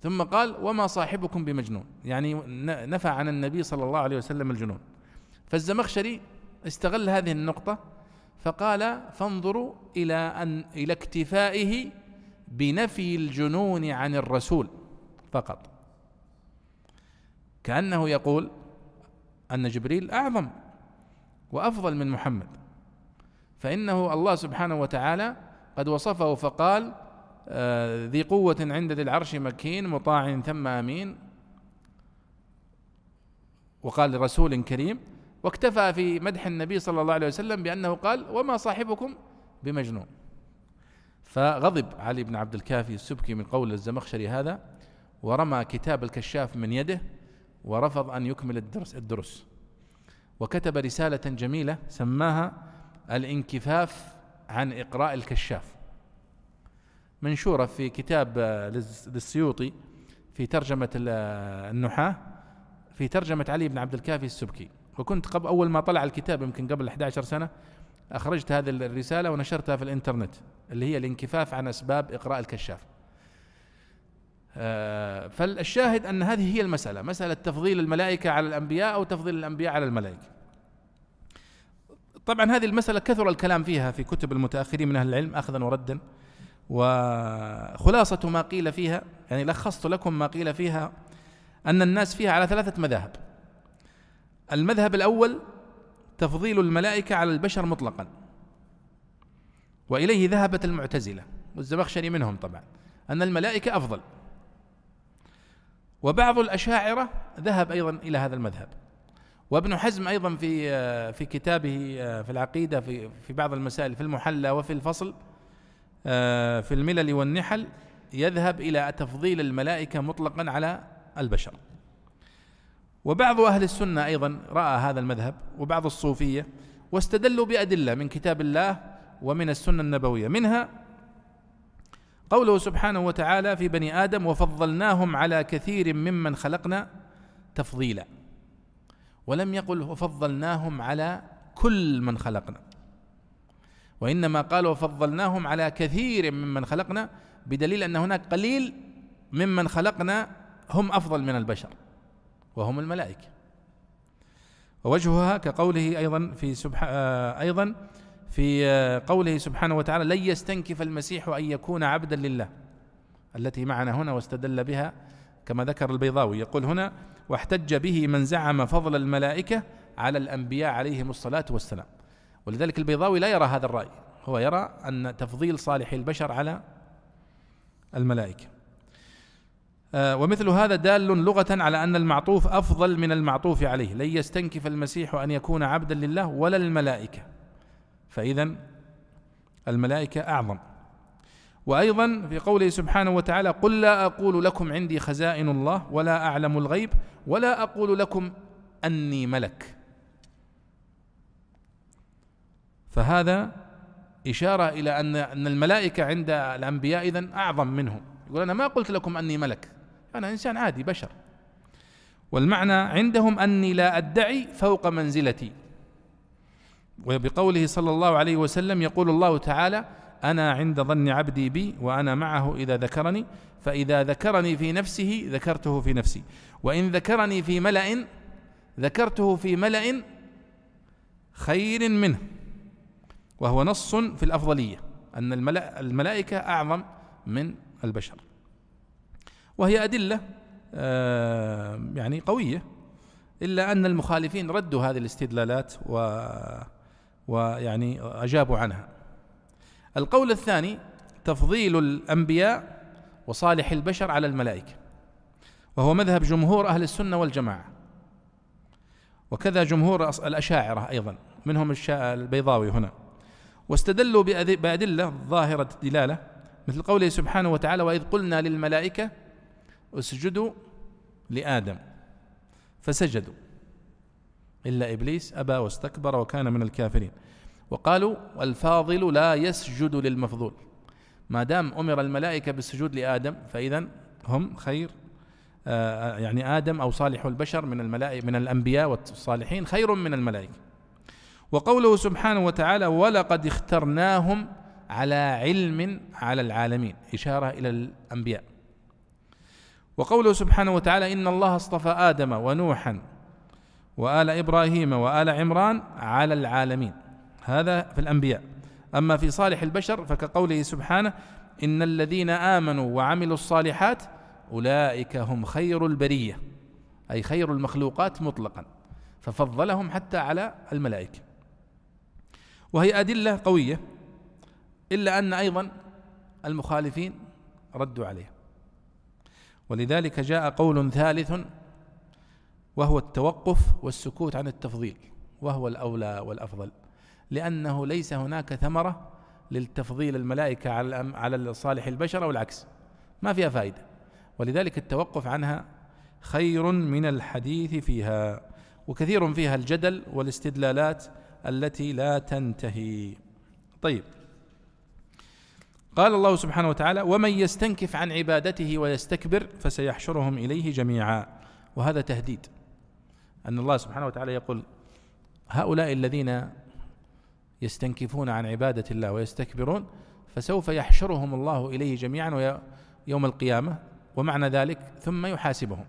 ثم قال وما صاحبكم بمجنون. يعني نفى عن النبي صلى الله عليه وسلم الجنون. فالزمخشري استغل هذه النقطة فقال فانظروا إلى أن إلى اكتفائه بنفي الجنون عن الرسول فقط. كأنه يقول أن جبريل أعظم وأفضل من محمد. فإنه الله سبحانه وتعالى قد وصفه فقال آه، ذي قوة عند ذي العرش مكين مطاع ثم أمين. وقال لرسول كريم واكتفى في مدح النبي صلى الله عليه وسلم بأنه قال وما صاحبكم بمجنون. فغضب علي بن عبد الكافي السبكي من قول الزمخشري هذا ورمى كتاب الكشاف من يده ورفض أن يكمل الدرس الدرس. وكتب رسالة جميلة سماها الانكفاف عن إقراء الكشاف. منشورة في كتاب للسيوطي في ترجمة النحاة في ترجمة علي بن عبد الكافي السبكي. وكنت قبل أول ما طلع الكتاب يمكن قبل 11 سنة أخرجت هذه الرسالة ونشرتها في الإنترنت اللي هي الانكفاف عن أسباب إقراء الكشاف. آه، فالشاهد أن هذه هي المسألة مسألة تفضيل الملائكة على الأنبياء أو تفضيل الأنبياء على الملائكة. طبعا هذه المسألة كثر الكلام فيها في كتب المتأخرين من أهل العلم أخذا وردا. وخلاصة ما قيل فيها يعني لخصت لكم ما قيل فيها أن الناس فيها على ثلاثة مذاهب. المذهب الأول تفضيل الملائكة على البشر مطلقا. وإليه ذهبت المعتزلة والزمخشري منهم طبعا أن الملائكة أفضل. وبعض الأشاعرة ذهب أيضا إلى هذا المذهب. وابن حزم أيضا في في كتابه في العقيدة في في بعض المسائل في المحلى وفي الفصل في الملل والنحل يذهب إلى تفضيل الملائكة مطلقا على البشر. وبعض أهل السنة أيضا رأى هذا المذهب وبعض الصوفية واستدلوا بأدلة من كتاب الله ومن السنة النبوية. منها قوله سبحانه وتعالى في بني آدم وفضلناهم على كثير ممن خلقنا تفضيلا ولم يقل وفضلناهم على كل من خلقنا وإنما قال وفضلناهم على كثير ممن خلقنا بدليل أن هناك قليل ممن خلقنا هم أفضل من البشر. وهم الملائكة. ووجهها كقوله أيضا في سبح آه، أيضا في آه، قوله سبحانه وتعالى لن يستنكف المسيح أن يكون عبدا لله التي معنا هنا واستدل بها كما ذكر البيضاوي. يقول هنا واحتج به من زعم فضل الملائكة على الأنبياء عليهم الصلاة والسلام. ولذلك البيضاوي لا يرى هذا الرأي هو يرى أن تفضيل صالح البشر على الملائكة. ومثل هذا دال لغة على أن المعطوف أفضل من المعطوف عليه لن يستنكف المسيح أن يكون عبدا لله ولا الملائكة. فإذا الملائكة أعظم. وأيضا في قوله سبحانه وتعالى قل لا أقول لكم عندي خزائن الله ولا أعلم الغيب ولا أقول لكم أني ملك. فهذا إشارة إلى أن أن الملائكة عند الأنبياء إذن أعظم منهم. يقول أنا ما قلت لكم أني ملك. أنا إنسان عادي بشر. والمعنى عندهم أني لا أدعي فوق منزلتي. وبقوله صلى الله عليه وسلم يقول الله تعالى أنا عند ظن عبدي بي وأنا معه إذا ذكرني فإذا ذكرني في نفسه ذكرته في نفسي. وإن ذكرني في ملأ ذكرته في ملأ خير منه. وهو نص في الأفضلية أن الملائكة أعظم من البشر. وهي أدلة آه، يعني قوية إلا أن المخالفين ردوا هذه الاستدلالات و ويعني أجابوا عنها. القول الثاني تفضيل الأنبياء وصالح البشر على الملائكة وهو مذهب جمهور أهل السنة والجماعة. وكذا جمهور الأشاعرة أيضا منهم البيضاوي هنا. واستدلوا بأدلة ظاهرة الدلالة مثل قوله سبحانه وتعالى وإذ قلنا للملائكة اسجدوا لآدم. فسجدوا. إلا إبليس أبى واستكبر وكان من الكافرين. وقالوا الفاضل لا يسجد للمفضول. ما دام أمر الملائكة بالسجود لآدم فإذا هم خير آه، يعني آدم أو صالح البشر من الملائكة من الأنبياء والصالحين خير من الملائكة. وقوله سبحانه وتعالى ولقد اخترناهم على علم على العالمين. إشارة إلى الأنبياء. وقوله سبحانه وتعالى إن الله اصطفى آدم ونوحا وآل إبراهيم وآل عمران على العالمين. هذا في الأنبياء. أما في صالح البشر فكقوله سبحانه إن الذين آمنوا وعملوا الصالحات أولئك هم خير البرية أي خير المخلوقات مطلقا ففضلهم حتى على الملائكة. وهي أدلة قوية إلا أن أيضا المخالفين ردوا عليه ولذلك جاء قول ثالث وهو التوقف والسكوت عن التفضيل وهو الأولى والأفضل لأنه ليس هناك ثمرة للتفضيل الملائكة على على صالح البشر أو العكس ما فيها فائدة ولذلك التوقف عنها خير من الحديث فيها وكثير فيها الجدل والاستدلالات التي لا تنتهي. طيب. قال الله سبحانه وتعالى ومن يستنكف عن عبادته ويستكبر فسيحشرهم إليه جميعا. وهذا تهديد. أن الله سبحانه وتعالى يقول هؤلاء الذين يستنكفون عن عبادة الله ويستكبرون فسوف يحشرهم الله إليه جميعا يوم القيامة. ومعنى ذلك ثم يحاسبهم.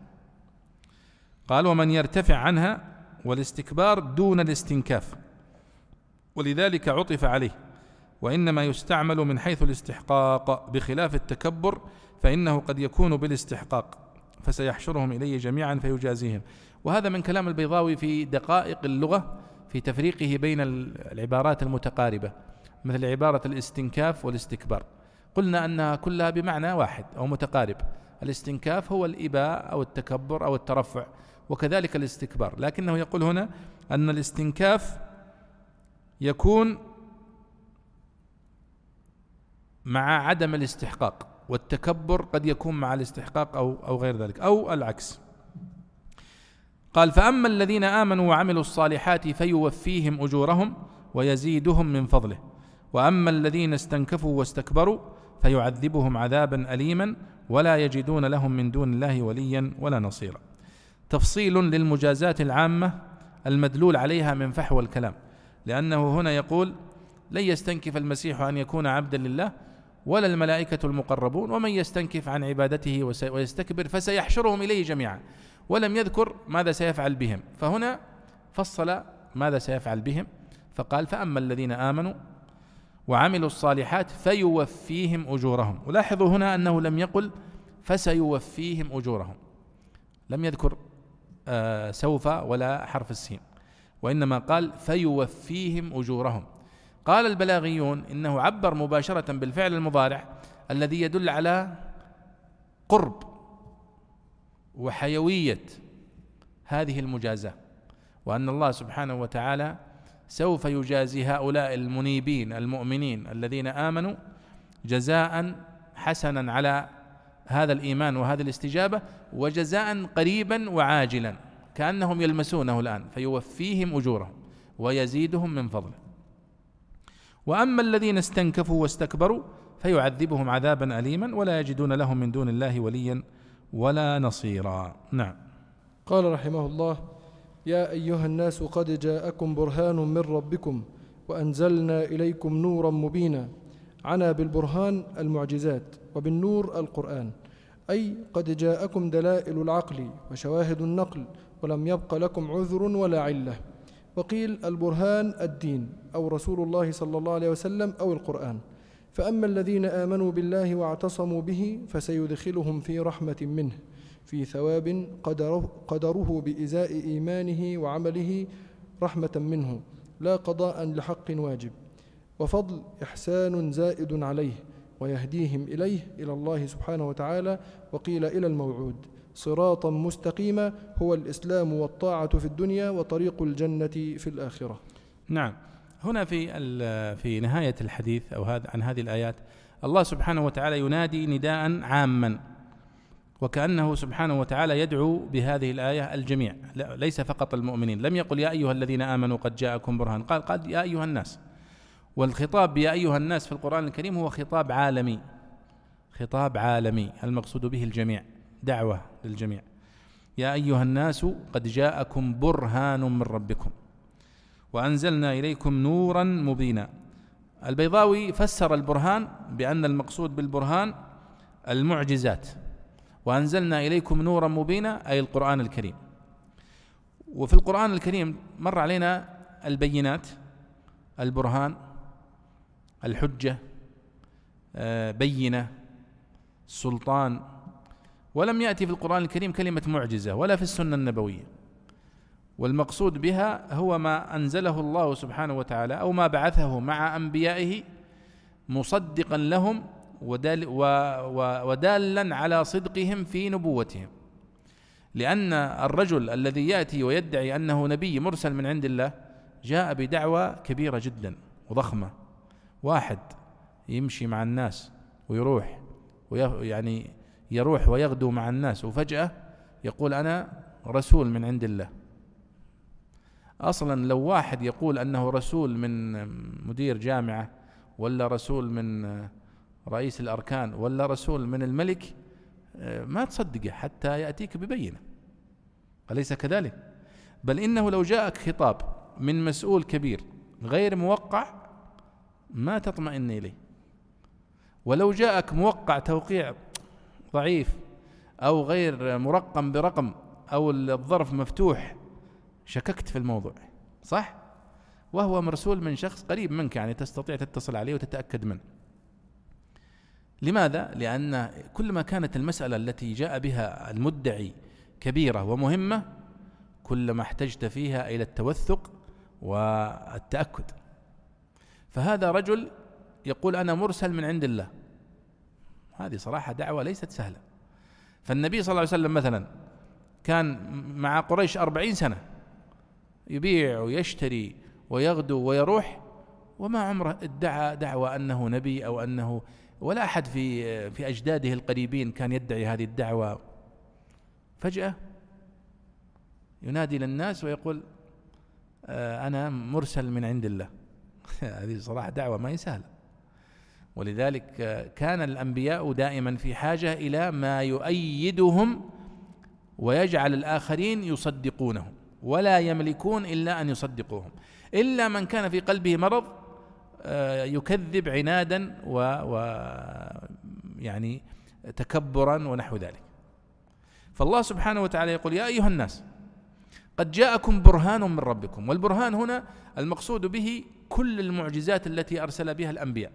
قال ومن يرتفع عنها والاستكبار دون الاستنكاف. ولذلك عطف عليه. وإنما يستعمل من حيث الاستحقاق بخلاف التكبر فإنه قد يكون بالاستحقاق فسيحشرهم إليه جميعا فيجازيهم. وهذا من كلام البيضاوي في دقائق اللغة في تفريقه بين العبارات المتقاربة مثل عبارة الاستنكاف والاستكبار. قلنا انها كلها بمعنى واحد أو متقارب. الاستنكاف هو الإباء أو التكبر أو الترفع وكذلك الاستكبار. لكنه يقول هنا أن الاستنكاف يكون مع عدم الاستحقاق والتكبر قد يكون مع الاستحقاق أو أو غير ذلك أو العكس. قال فأما الذين آمنوا وعملوا الصالحات فيوفيهم أجورهم ويزيدهم من فضله وأما الذين استنكفوا واستكبروا فيعذبهم عذابا اليما ولا يجدون لهم من دون الله وليا ولا نصيرا. تفصيل للمجازات العامة المدلول عليها من فحوى الكلام لأنه هنا يقول لن يستنكف المسيح أن يكون عبدا لله ولا الملائكة المقربون ومن يستنكف عن عبادته ويستكبر فسيحشرهم إليه جميعا. ولم يذكر ماذا سيفعل بهم. فهنا فصل ماذا سيفعل بهم. فقال فأما الذين آمنوا وعملوا الصالحات فيوفيهم أجورهم. ولاحظوا هنا أنه لم يقل فسيوفيهم أجورهم. لم يذكر آه سوف ولا حرف السين. وإنما قال فيوفيهم أجورهم. قال البلاغيون إنه عبر مباشرة بالفعل المضارع الذي يدل على قرب وحيوية هذه المجازاة وأن الله سبحانه وتعالى سوف يجازي هؤلاء المنيبين المؤمنين الذين آمنوا جزاء حسنا على هذا الإيمان وهذه الاستجابة وجزاء قريبا وعاجلا كأنهم يلمسونه الآن فيوفيهم أجورهم ويزيدهم من فضله. وأما الذين استنكفوا واستكبروا فيعذبهم عذابا اليما ولا يجدون لهم من دون الله وليا ولا نصيرا. نعم. قال رحمه الله يا أيها الناس قد جاءكم برهان من ربكم وأنزلنا إليكم نورا مبينا. عنا بالبرهان المعجزات وبالنور القرآن. أي قد جاءكم دلائل العقل وشواهد النقل ولم يبق لكم عذر ولا علة. وقيل البرهان الدين أو رسول الله صلى الله عليه وسلم أو القرآن. فأما الذين آمنوا بالله واعتصموا به فسيدخلهم في رحمة منه في ثواب قدره, قدره بإزاء إيمانه وعمله رحمة منه لا قضاء لحق واجب. وفضل إحسان زائد عليه ويهديهم إليه إلى الله سبحانه وتعالى وقيل إلى الموعود. صراطا مستقيما هو الإسلام والطاعة في الدنيا وطريق الجنة في الآخرة. نعم. هنا في في نهاية الحديث أو هذا عن هذه الآيات الله سبحانه وتعالى ينادي نداء عاما وكأنه سبحانه وتعالى يدعو بهذه الآية الجميع. ليس فقط المؤمنين. لم يقل يا أيها الذين آمنوا قد جاءكم برهان. قال قد يا أيها الناس. والخطاب يا أيها الناس في القرآن الكريم هو خطاب عالمي. خطاب عالمي المقصود به الجميع. دعوة للجميع. يا أيها الناس قد جاءكم برهان من ربكم وأنزلنا إليكم نورا مبينا. البيضاوي فسر البرهان بأن المقصود بالبرهان المعجزات وأنزلنا إليكم نورا مبينا أي القرآن الكريم. وفي القرآن الكريم مر علينا البينات البرهان الحجة آه، بينة السلطان ولم يأتي في القرآن الكريم كلمة معجزة ولا في السنة النبوية. والمقصود بها هو ما أنزله الله سبحانه وتعالى أو ما بعثه مع أنبيائه مصدقا لهم ودال ودالا على صدقهم في نبوتهم. لأن الرجل الذي يأتي ويدعي أنه نبي مرسل من عند الله جاء بدعوة كبيرة جدا وضخمة. واحد يمشي مع الناس ويروح يعني يروح ويغدو مع الناس وفجأة يقول أنا رسول من عند الله. أصلا لو واحد يقول أنه رسول من مدير جامعة ولا رسول من رئيس الأركان ولا رسول من الملك ما تصدقه حتى يأتيك ببينة. أليس كذلك؟ بل إنه لو جاءك خطاب من مسؤول كبير غير موقع ما تطمئن إليه. ولو جاءك موقع توقيع ضعيف أو غير مرقم برقم أو الظرف مفتوح شككت في الموضوع صح؟ وهو مرسول من شخص قريب منك يعني تستطيع تتصل عليه وتتأكد منه. لماذا؟ لأن كلما كانت المسألة التي جاء بها المدعي كبيرة ومهمة كلما احتجت فيها إلى التوثق والتأكد. فهذا رجل يقول أنا مرسل من عند الله. هذه صراحة دعوة ليست سهلة. فالنبي صلى الله عليه وسلم مثلا كان مع قريش أربعين سنة يبيع ويشتري ويغدو ويروح وما عمره ادعى دعوة أنه نبي أو أنه ولا أحد في في أجداده القريبين كان يدعي هذه الدعوة. فجأة ينادي للناس ويقول آه، أنا مرسل من عند الله. <laughs> هذه صراحة دعوة ما هي سهلة. ولذلك آه، كان الأنبياء دائما في حاجة إلى ما يؤيدهم ويجعل الآخرين يصدقونهم ولا يملكون إلا أن يصدقوهم. إلا من كان في قلبه مرض آه، يكذب عنادا و, يعني تكبرا ونحو ذلك. فالله سبحانه وتعالى يقول يا أيها الناس قد جاءكم برهان من ربكم والبرهان هنا المقصود به كل المعجزات التي أرسل بها الأنبياء.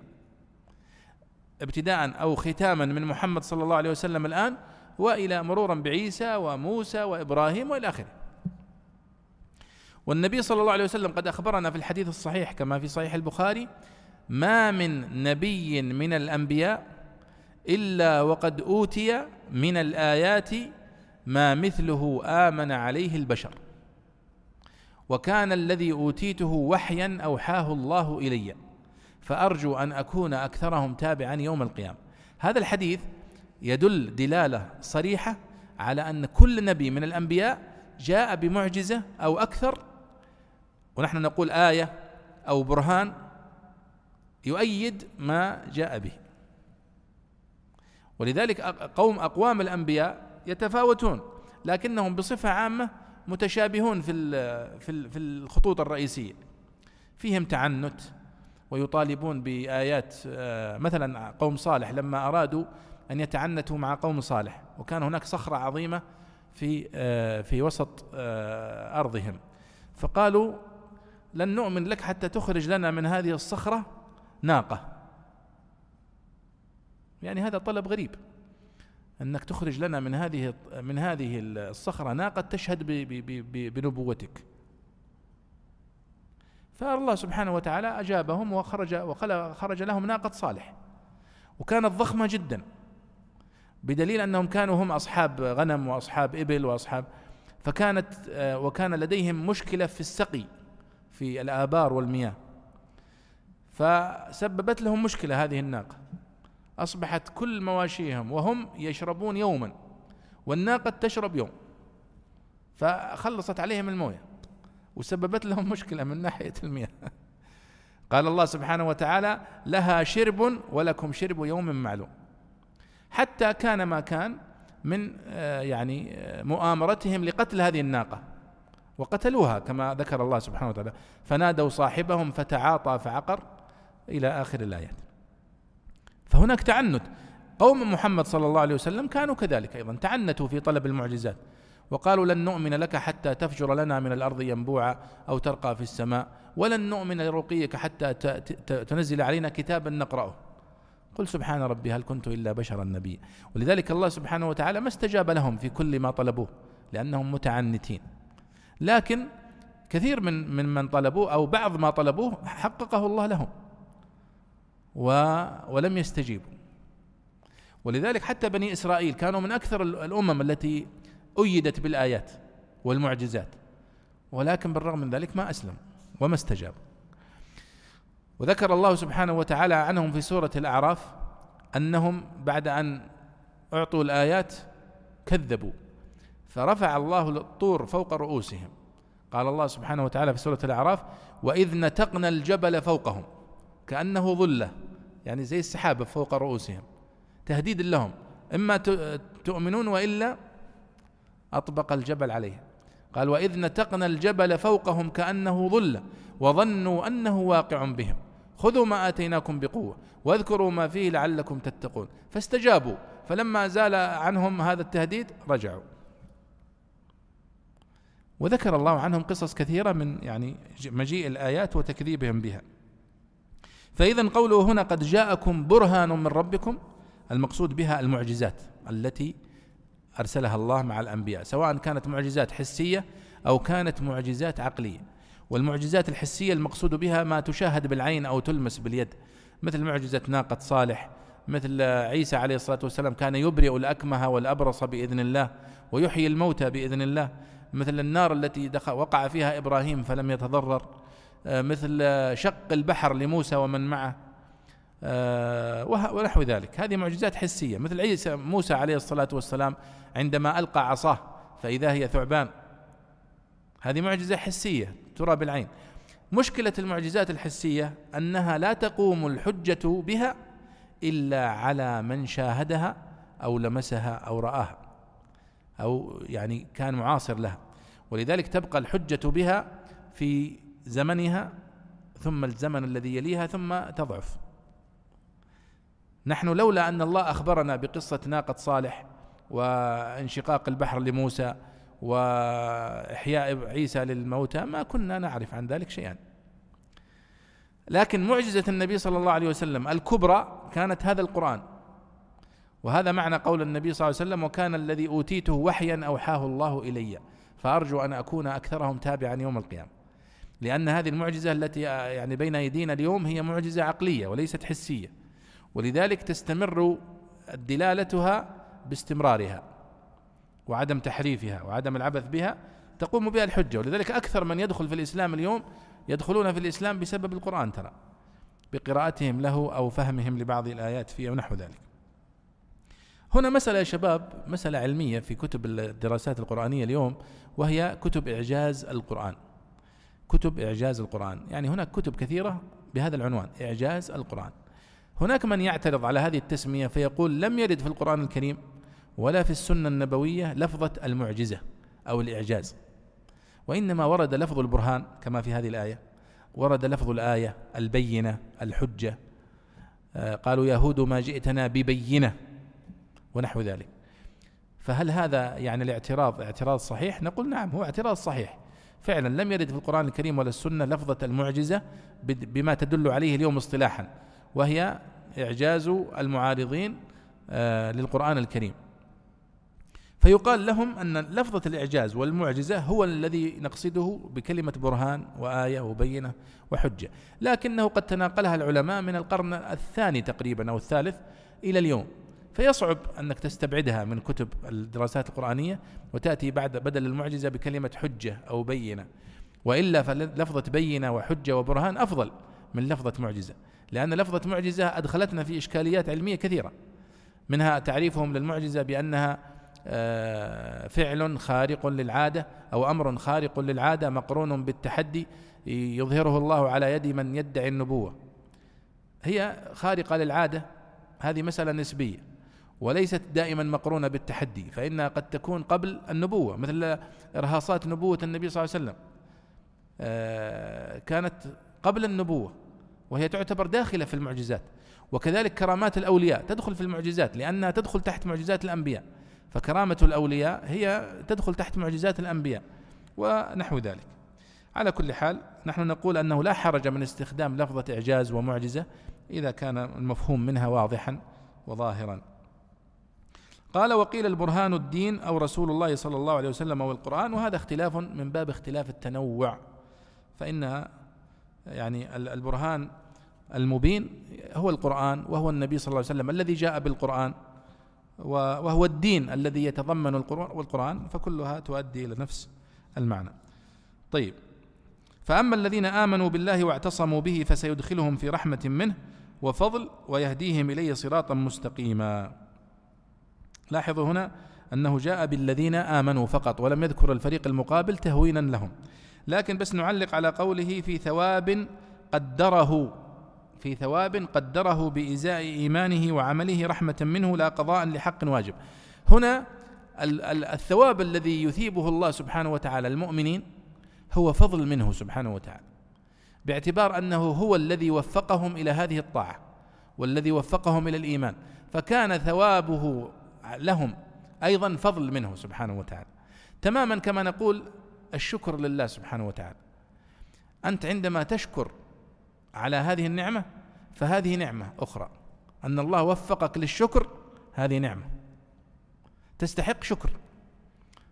ابتداء أو ختاما من محمد صلى الله عليه وسلم الآن وإلى مرورا بعيسى وموسى وإبراهيم وإلى آخره. والنبي صلى الله عليه وسلم قد أخبرنا في الحديث الصحيح كما في صحيح البخاري ما من نبي من الأنبياء إلا وقد أوتي من الآيات ما مثله آمن عليه البشر. وكان الذي أوتيته وحيا أوحاه الله إلي. فأرجو أن أكون أكثرهم تابعا يوم القيامة. هذا الحديث يدل دلالة صريحة على أن كل نبي من الأنبياء جاء بمعجزة أو أكثر ونحن نقول آية أو برهان يؤيد ما جاء به. ولذلك قوم أقوام الأنبياء يتفاوتون لكنهم بصفة عامة متشابهون في في الخطوط الرئيسية. فيهم تعنت ويطالبون بآيات آه، مثلا قوم صالح لما أرادوا أن يتعنتوا مع قوم صالح وكان هناك صخرة عظيمة في آه، في وسط آه، أرضهم. فقالوا لن نؤمن لك حتى تخرج لنا من هذه الصخرة ناقة. يعني هذا طلب غريب. أنك تخرج لنا من هذه من هذه الصخرة ناقة تشهد بنبوتك. فالله سبحانه وتعالى أجابهم وخرج وخرج لهم ناقة صالح. وكانت ضخمة جدا. بدليل أنهم كانوا هم أصحاب غنم وأصحاب إبل وأصحاب فكانت وكان لديهم مشكلة في السقي في الآبار والمياه. فسببت لهم مشكلة هذه الناقة. أصبحت كل مواشيهم وهم يشربون يوما والناقة تشرب يوم. فخلصت عليهم الموية. وسببت لهم مشكلة من ناحية المياه. قال الله سبحانه وتعالى لها شرب ولكم شرب يوم معلوم. حتى كان ما كان من آه، يعني آه، مؤامرتهم لقتل هذه الناقة وقتلوها كما ذكر الله سبحانه وتعالى. فنادوا صاحبهم فتعاطى فعقر إلى آخر الآيات. فهناك تعنت. قوم محمد صلى الله عليه وسلم كانوا كذلك أيضا. تعنتوا في طلب المعجزات. وقالوا لن نؤمن لك حتى تفجر لنا من الأرض ينبوعا أو ترقى في السماء ولن نؤمن لرقيك حتى تنزل علينا كتابا نقرأه. قل سبحان ربي هل كنت إلا بشرا نبيا. ولذلك الله سبحانه وتعالى ما استجاب لهم في كل ما طلبوه لأنهم متعنتين. لكن كثير من من من طلبوه أو بعض ما طلبوه حققه الله لهم. ولم يستجيبوا. ولذلك حتى بني إسرائيل كانوا من أكثر الأمم التي أيدت بالآيات والمعجزات ولكن بالرغم من ذلك ما اسلموا وما استجابوا وذكر الله سبحانه وتعالى عنهم في سورة الأعراف أنهم بعد أن أعطوا الآيات كذبوا فرفع الله الطور فوق رؤوسهم. قال الله سبحانه وتعالى في سورة الأعراف وإذ نتقنا الجبل فوقهم كأنه ظلة يعني زي السحابة فوق رؤوسهم. تهديد لهم إما تؤمنون وإلا أطبق الجبل عليهم قال وإذ نتقنا الجبل فوقهم كأنه ظلة وظنوا أنه واقع بهم. خذوا ما آتيناكم بقوة واذكروا ما فيه لعلكم تتقون. فاستجابوا. فلما زال عنهم هذا التهديد رجعوا. وذكر الله عنهم قصص كثيرة من يعني مجيء الآيات وتكذيبهم بها. فإذا قوله هنا قد جاءكم برهان من ربكم المقصود بها المعجزات التي أرسلها الله مع الأنبياء سواء كانت معجزات حسية أو كانت معجزات عقلية. والمعجزات الحسية المقصود بها ما تشاهد بالعين أو تلمس باليد مثل معجزة ناقة صالح مثل عيسى عليه الصلاة والسلام كان يبرئ الأكمه والأبرص بإذن الله ويحيي الموتى بإذن الله مثل النار التي دخل وقع فيها إبراهيم فلم يتضرر آه، مثل شق البحر لموسى ومن معه. ونحو ذلك. هذه معجزات حسية مثل عيسى موسى عليه الصلاة والسلام عندما ألقى عصاه فإذا هي ثعبان. هذه معجزة حسية ترى بالعين. مشكلة المعجزات الحسية أنها لا تقوم الحجة بها إلا على من شاهدها أو لمسها أو رآها أو يعني كان معاصر لها. ولذلك تبقى الحجة بها في زمنها ثم الزمن الذي يليها ثم تضعف. نحن لولا أن الله أخبرنا بقصة ناقة صالح وانشقاق البحر لموسى وإحياء عيسى للموتى ما كنا نعرف عن ذلك شيئا. لكن معجزة النبي صلى الله عليه وسلم الكبرى كانت هذا القرآن. وهذا معنى قول النبي صلى الله عليه وسلم وكان الذي أوتيته وحيا أوحاه الله إلي. فأرجو أن أكون أكثرهم تابعا يوم القيامة. لأن هذه المعجزة التي يعني بين أيدينا اليوم هي معجزة عقلية وليست حسية. ولذلك تستمر دلالتها باستمرارها وعدم تحريفها وعدم العبث بها تقوم بها الحجة. ولذلك أكثر من يدخل في الإسلام اليوم يدخلون في الإسلام بسبب القرآن ترى بقراءتهم له أو فهمهم لبعض الآيات فيه ونحو ذلك. هنا مسألة يا شباب مسألة علمية في كتب الدراسات القرآنية اليوم وهي كتب إعجاز القرآن. كتب إعجاز القرآن يعني هناك كتب كثيرة بهذا العنوان إعجاز القرآن. هناك من يعترض على هذه التسمية فيقول لم يرد في القرآن الكريم ولا في السنة النبوية لفظة المعجزة أو الإعجاز. وإنما ورد لفظ البرهان كما في هذه الآية. ورد لفظ الآية البينة الحجة. آه، قالوا يهود ما جئتنا ببينة ونحو ذلك. فهل هذا يعني الاعتراض اعتراض صحيح؟ نقول نعم هو اعتراض صحيح. فعلا لم يرد في القرآن الكريم ولا السنة لفظة المعجزة بما تدل عليه اليوم اصطلاحا. وهي إعجاز المعارضين آه، للقرآن الكريم. فيقال لهم أن لفظة الإعجاز والمعجزة هو الذي نقصده بكلمة برهان وآية وبينة وحجة. لكنه قد تناقلها العلماء من القرن الثاني تقريبا أو الثالث إلى اليوم. فيصعب أنك تستبعدها من كتب الدراسات القرآنية وتأتي بعد بدل المعجزة بكلمة حجة أو بينة. وإلا فلفظة بينة وحجة وبرهان أفضل. من لفظة معجزة. لأن لفظة معجزة أدخلتنا في إشكاليات علمية كثيرة. منها تعريفهم للمعجزة بأنها آه، فعل خارق للعادة أو أمر خارق للعادة مقرون بالتحدي يظهره الله على يد من يدعي النبوة. هي خارقة للعادة هذه مسألة نسبية وليست دائما مقرونة بالتحدي فإنها قد تكون قبل النبوة مثل إرهاصات نبوة النبي صلى الله عليه وسلم. آه، كانت قبل النبوة. وهي تعتبر داخلة في المعجزات. وكذلك كرامات الأولياء تدخل في المعجزات لأنها تدخل تحت معجزات الأنبياء. فكرامة الأولياء هي تدخل تحت معجزات الأنبياء ونحو ذلك. على كل حال نحن نقول أنه لا حرج من استخدام لفظة إعجاز ومعجزة إذا كان المفهوم منها واضحا وظاهرا. قال وقيل البرهان الدين أو رسول الله صلى الله عليه وسلم أو القرآن وهذا اختلاف من باب اختلاف التنوع. فإن يعني البرهان المبين هو القرآن وهو النبي صلى الله عليه وسلم الذي جاء بالقرآن وهو الدين الذي يتضمن القرآن فكلها تؤدي إلى نفس المعنى. طيب. فأما الذين آمنوا بالله واعتصموا به فسيدخلهم في رحمة منه وفضل ويهديهم إليه صراطا مستقيما. لاحظوا هنا أنه جاء بالذين آمنوا فقط ولم يذكر الفريق المقابل تهوينا لهم. لكن بس نعلق على قوله في ثواب قدره في ثواب قدره بإزاء إيمانه وعمله رحمة منه لا قضاء لحق واجب. هنا الثواب الذي يثيبه الله سبحانه وتعالى المؤمنين هو فضل منه سبحانه وتعالى باعتبار أنه هو الذي وفقهم إلى هذه الطاعة والذي وفقهم إلى الإيمان. فكان ثوابه لهم أيضا فضل منه سبحانه وتعالى. تماما كما نقول الشكر لله سبحانه وتعالى. أنت عندما تشكر على هذه النعمة فهذه نعمة أخرى. أن الله وفقك للشكر هذه نعمة. تستحق شكر.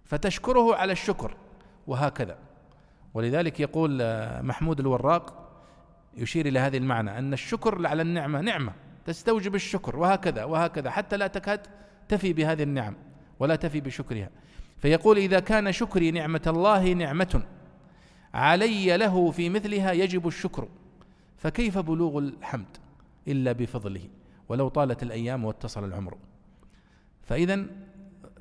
فتشكره على الشكر وهكذا. ولذلك يقول آه، محمود الوراق يشير إلى هذه المعنى أن الشكر على النعمة نعمة تستوجب الشكر وهكذا وهكذا. حتى لا تكاد تفي بهذه النعم ولا تفي بشكرها. فيقول إذا كان شكري نعمة الله نعمة علي له في مثلها يجب الشكر فكيف بلوغ الحمد إلا بفضله؟ ولو طالت الأيام واتصل العمر. فاذا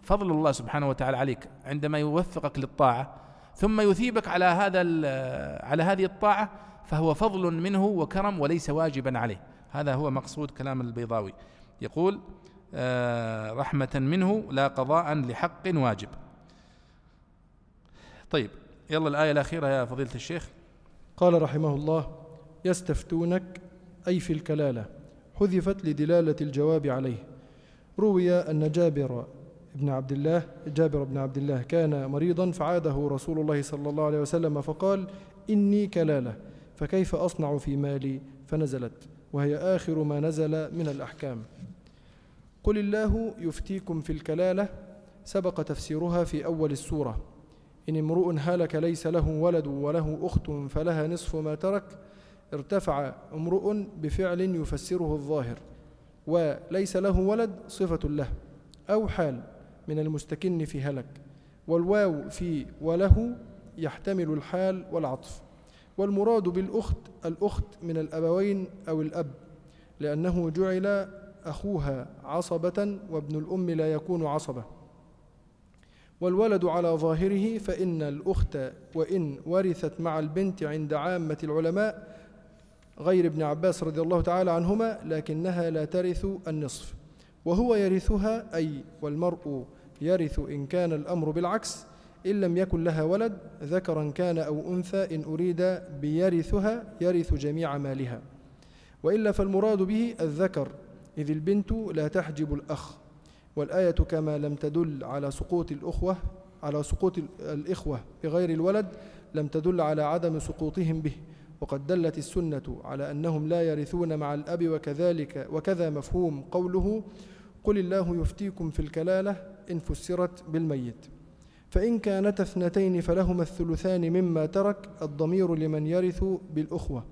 فضل الله سبحانه وتعالى عليك عندما يوفقك للطاعة ثم يثيبك على هذا على هذه الطاعة فهو فضل منه وكرم وليس واجبا عليه. هذا هو مقصود كلام البيضاوي. يقول آه، رحمة منه لا قضاء لحق واجب. طيب يلا الآية الأخيرة يا فضيلة الشيخ. قال رحمه الله يستفتونك أي في الكلالة حذفت لدلالة الجواب عليه. روي أن جابر بن عبد الله جابر بن عبد الله كان مريضا فعاده رسول الله صلى الله عليه وسلم فقال إني كلالة فكيف أصنع في مالي؟ فنزلت وهي آخر ما نزل من الأحكام. قل الله يفتيكم في الكلالة سبق تفسيرها في أول السورة. إن امرؤ هلك ليس له ولد وله أخت فلها نصف ما ترك ارتفع امرؤ بفعل يفسره الظاهر وليس له ولد صفة له أو حال من المستكن في هلك والواو في وله يحتمل الحال والعطف والمراد بالأخت الأخت من الأبوين أو الأب لأنه جعل أخوها عصبة وابن الأم لا يكون عصبة. والولد على ظاهره فإن الأخت وإن ورثت مع البنت عند عامة العلماء غير ابن عباس رضي الله تعالى عنهما لكنها لا ترث النصف. وهو يرثها أي والمرء يرث إن كان الأمر بالعكس إن لم يكن لها ولد ذكرا كان أو أنثى إن أريد بيرثها يرث جميع مالها. وإلا فالمراد به الذكر إذ البنت لا تحجب الأخ. والآية كما لم تدل على سقوط الأخوة على سقوط الإخوة بغير الولد لم تدل على عدم سقوطهم به. وقد دلت السنة على أنهم لا يرثون مع الأب وكذلك وكذا مفهوم قوله قل الله يفتيكم في الكلالة إن فسرت بالميت فإن كانتا اثنتين فلهما الثلثان مما ترك الضمير لمن يرث بالأخوة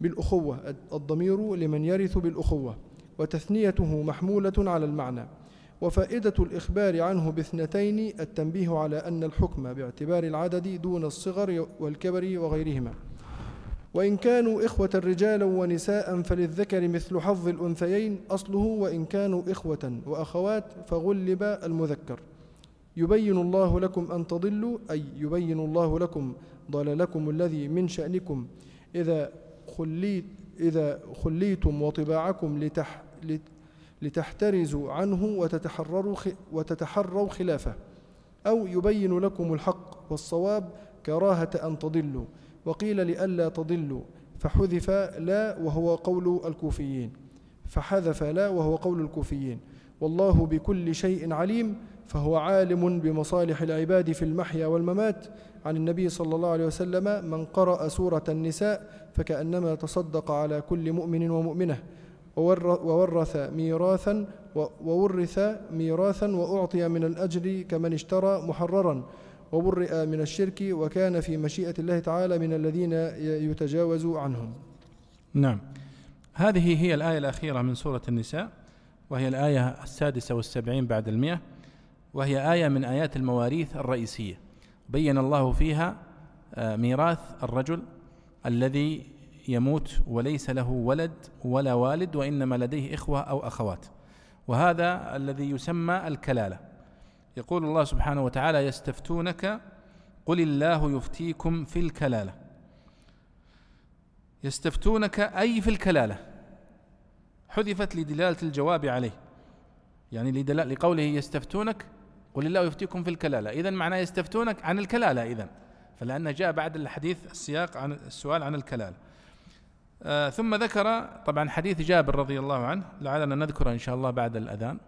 بالأخوة الضمير لمن يرث بالأخوة. وتثنيته محمولة على المعنى. وفائدة الإخبار عنه باثنتين التنبيه على أن الحكم باعتبار العدد دون الصغر والكبر وغيرهما. وإن كانوا إخوة رجالا ونساء فللذكر مثل حظ الأنثيين أصله وإن كانوا إخوة وأخوات فغلب المذكر. يبين الله لكم أن تضلوا أي يبين الله لكم ضلالكم الذي من شأنكم. إذا خليت إذا خليتم وطباعكم لتح لتحترزوا عنه وتتحرروا وتتحروا خلافه أو يبين لكم الحق والصواب كراهة أن تضلوا وقيل لئلا تضلوا فحذف لا وهو قول الكوفيين فحذف لا وهو قول الكوفيين والله بكل شيء عليم فهو عالم بمصالح العباد في المحيا والممات عن النبي صلى الله عليه وسلم من قرأ سورة النساء فكأنما تصدق على كل مؤمن ومؤمنة. وورث ميراثا وورث ميراثا وأعطي من الأجر كمن اشترى محررا. وبرئ من الشرك وكان في مشيئة الله تعالى من الذين يتجاوز عنهم. نعم. هذه هي الآية الأخيرة من سورة النساء وهي الآية السادسة والسبعين بعد المئة وهي آية من آيات المواريث الرئيسية. بين الله فيها آه، ميراث الرجل الذي يموت وليس له ولد ولا والد وإنما لديه إخوة أو أخوات. وهذا الذي يسمى الكلالة. يقول الله سبحانه وتعالى يستفتونك قل الله يفتيكم في الكلالة. يستفتونك أي في الكلالة؟ حذفت لدلالة الجواب عليه. يعني لقوله يستفتونك قل الله يفتيكم في الكلالة. إذا معناه يستفتونك عن الكلالة إذا فلأن جاء بعد الحديث السياق عن السؤال عن الكلالة. آه ثم ذكر طبعا حديث جابر رضي الله عنه لعلنا نذكره إن شاء الله بعد الأذان.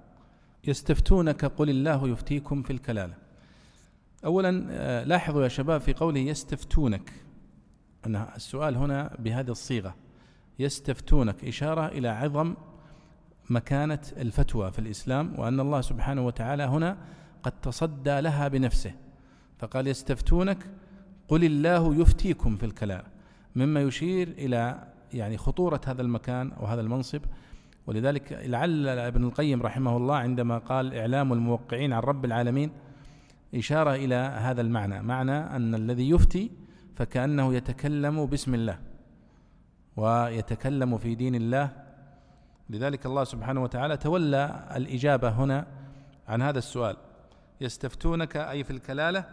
يستفتونك قل الله يفتيكم في الكلالة. أولا آه لاحظوا يا شباب في قوله يستفتونك. أن السؤال هنا بهذه الصيغة. يستفتونك إشارة إلى عظم مكانة الفتوى في الإسلام وأن الله سبحانه وتعالى هنا قد تصدى لها بنفسه. فقال يستفتونك قل الله يفتيكم في الكلام مما يشير إلى يعني خطورة هذا المكان أو هذا المنصب. ولذلك لعل ابن القيم رحمه الله عندما قال إعلام الموقعين عن رب العالمين إشارة إلى هذا المعنى. معنى أن الذي يفتي فكأنه يتكلم باسم الله ويتكلم في دين الله. لذلك الله سبحانه وتعالى تولى الإجابة هنا عن هذا السؤال. يستفتونك أي في الكلالة؟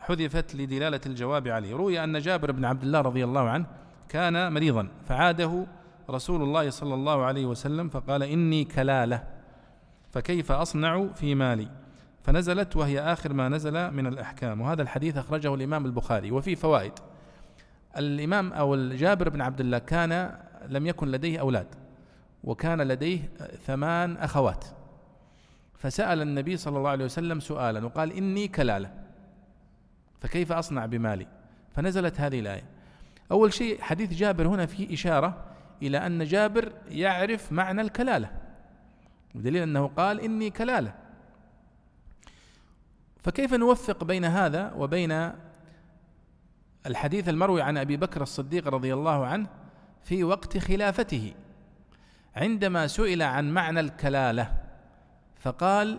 حذفت لدلالة الجواب عليه روي أن جابر بن عبد الله رضي الله عنه كان مريضا. فعاده رسول الله صلى الله عليه وسلم فقال إني كلالة فكيف أصنع في مالي؟ فنزلت وهي آخر ما نزل من الأحكام. وهذا الحديث أخرجه الإمام البخاري. وفي فوائد الإمام أو الجابر بن عبد الله كان لم يكن لديه أولاد وكان لديه ثمان أخوات. فسأل النبي صلى الله عليه وسلم سؤالا وقال إني كلالة فكيف أصنع بمالي؟ فنزلت هذه الآية. أول شيء حديث جابر هنا فيه إشارة إلى أن جابر يعرف معنى الكلالة بدليل أنه قال إني كلالة. فكيف نوفق بين هذا وبين الحديث المروي عن أبي بكر الصديق رضي الله عنه في وقت خلافته؟ عندما سئل عن معنى الكلالة فقال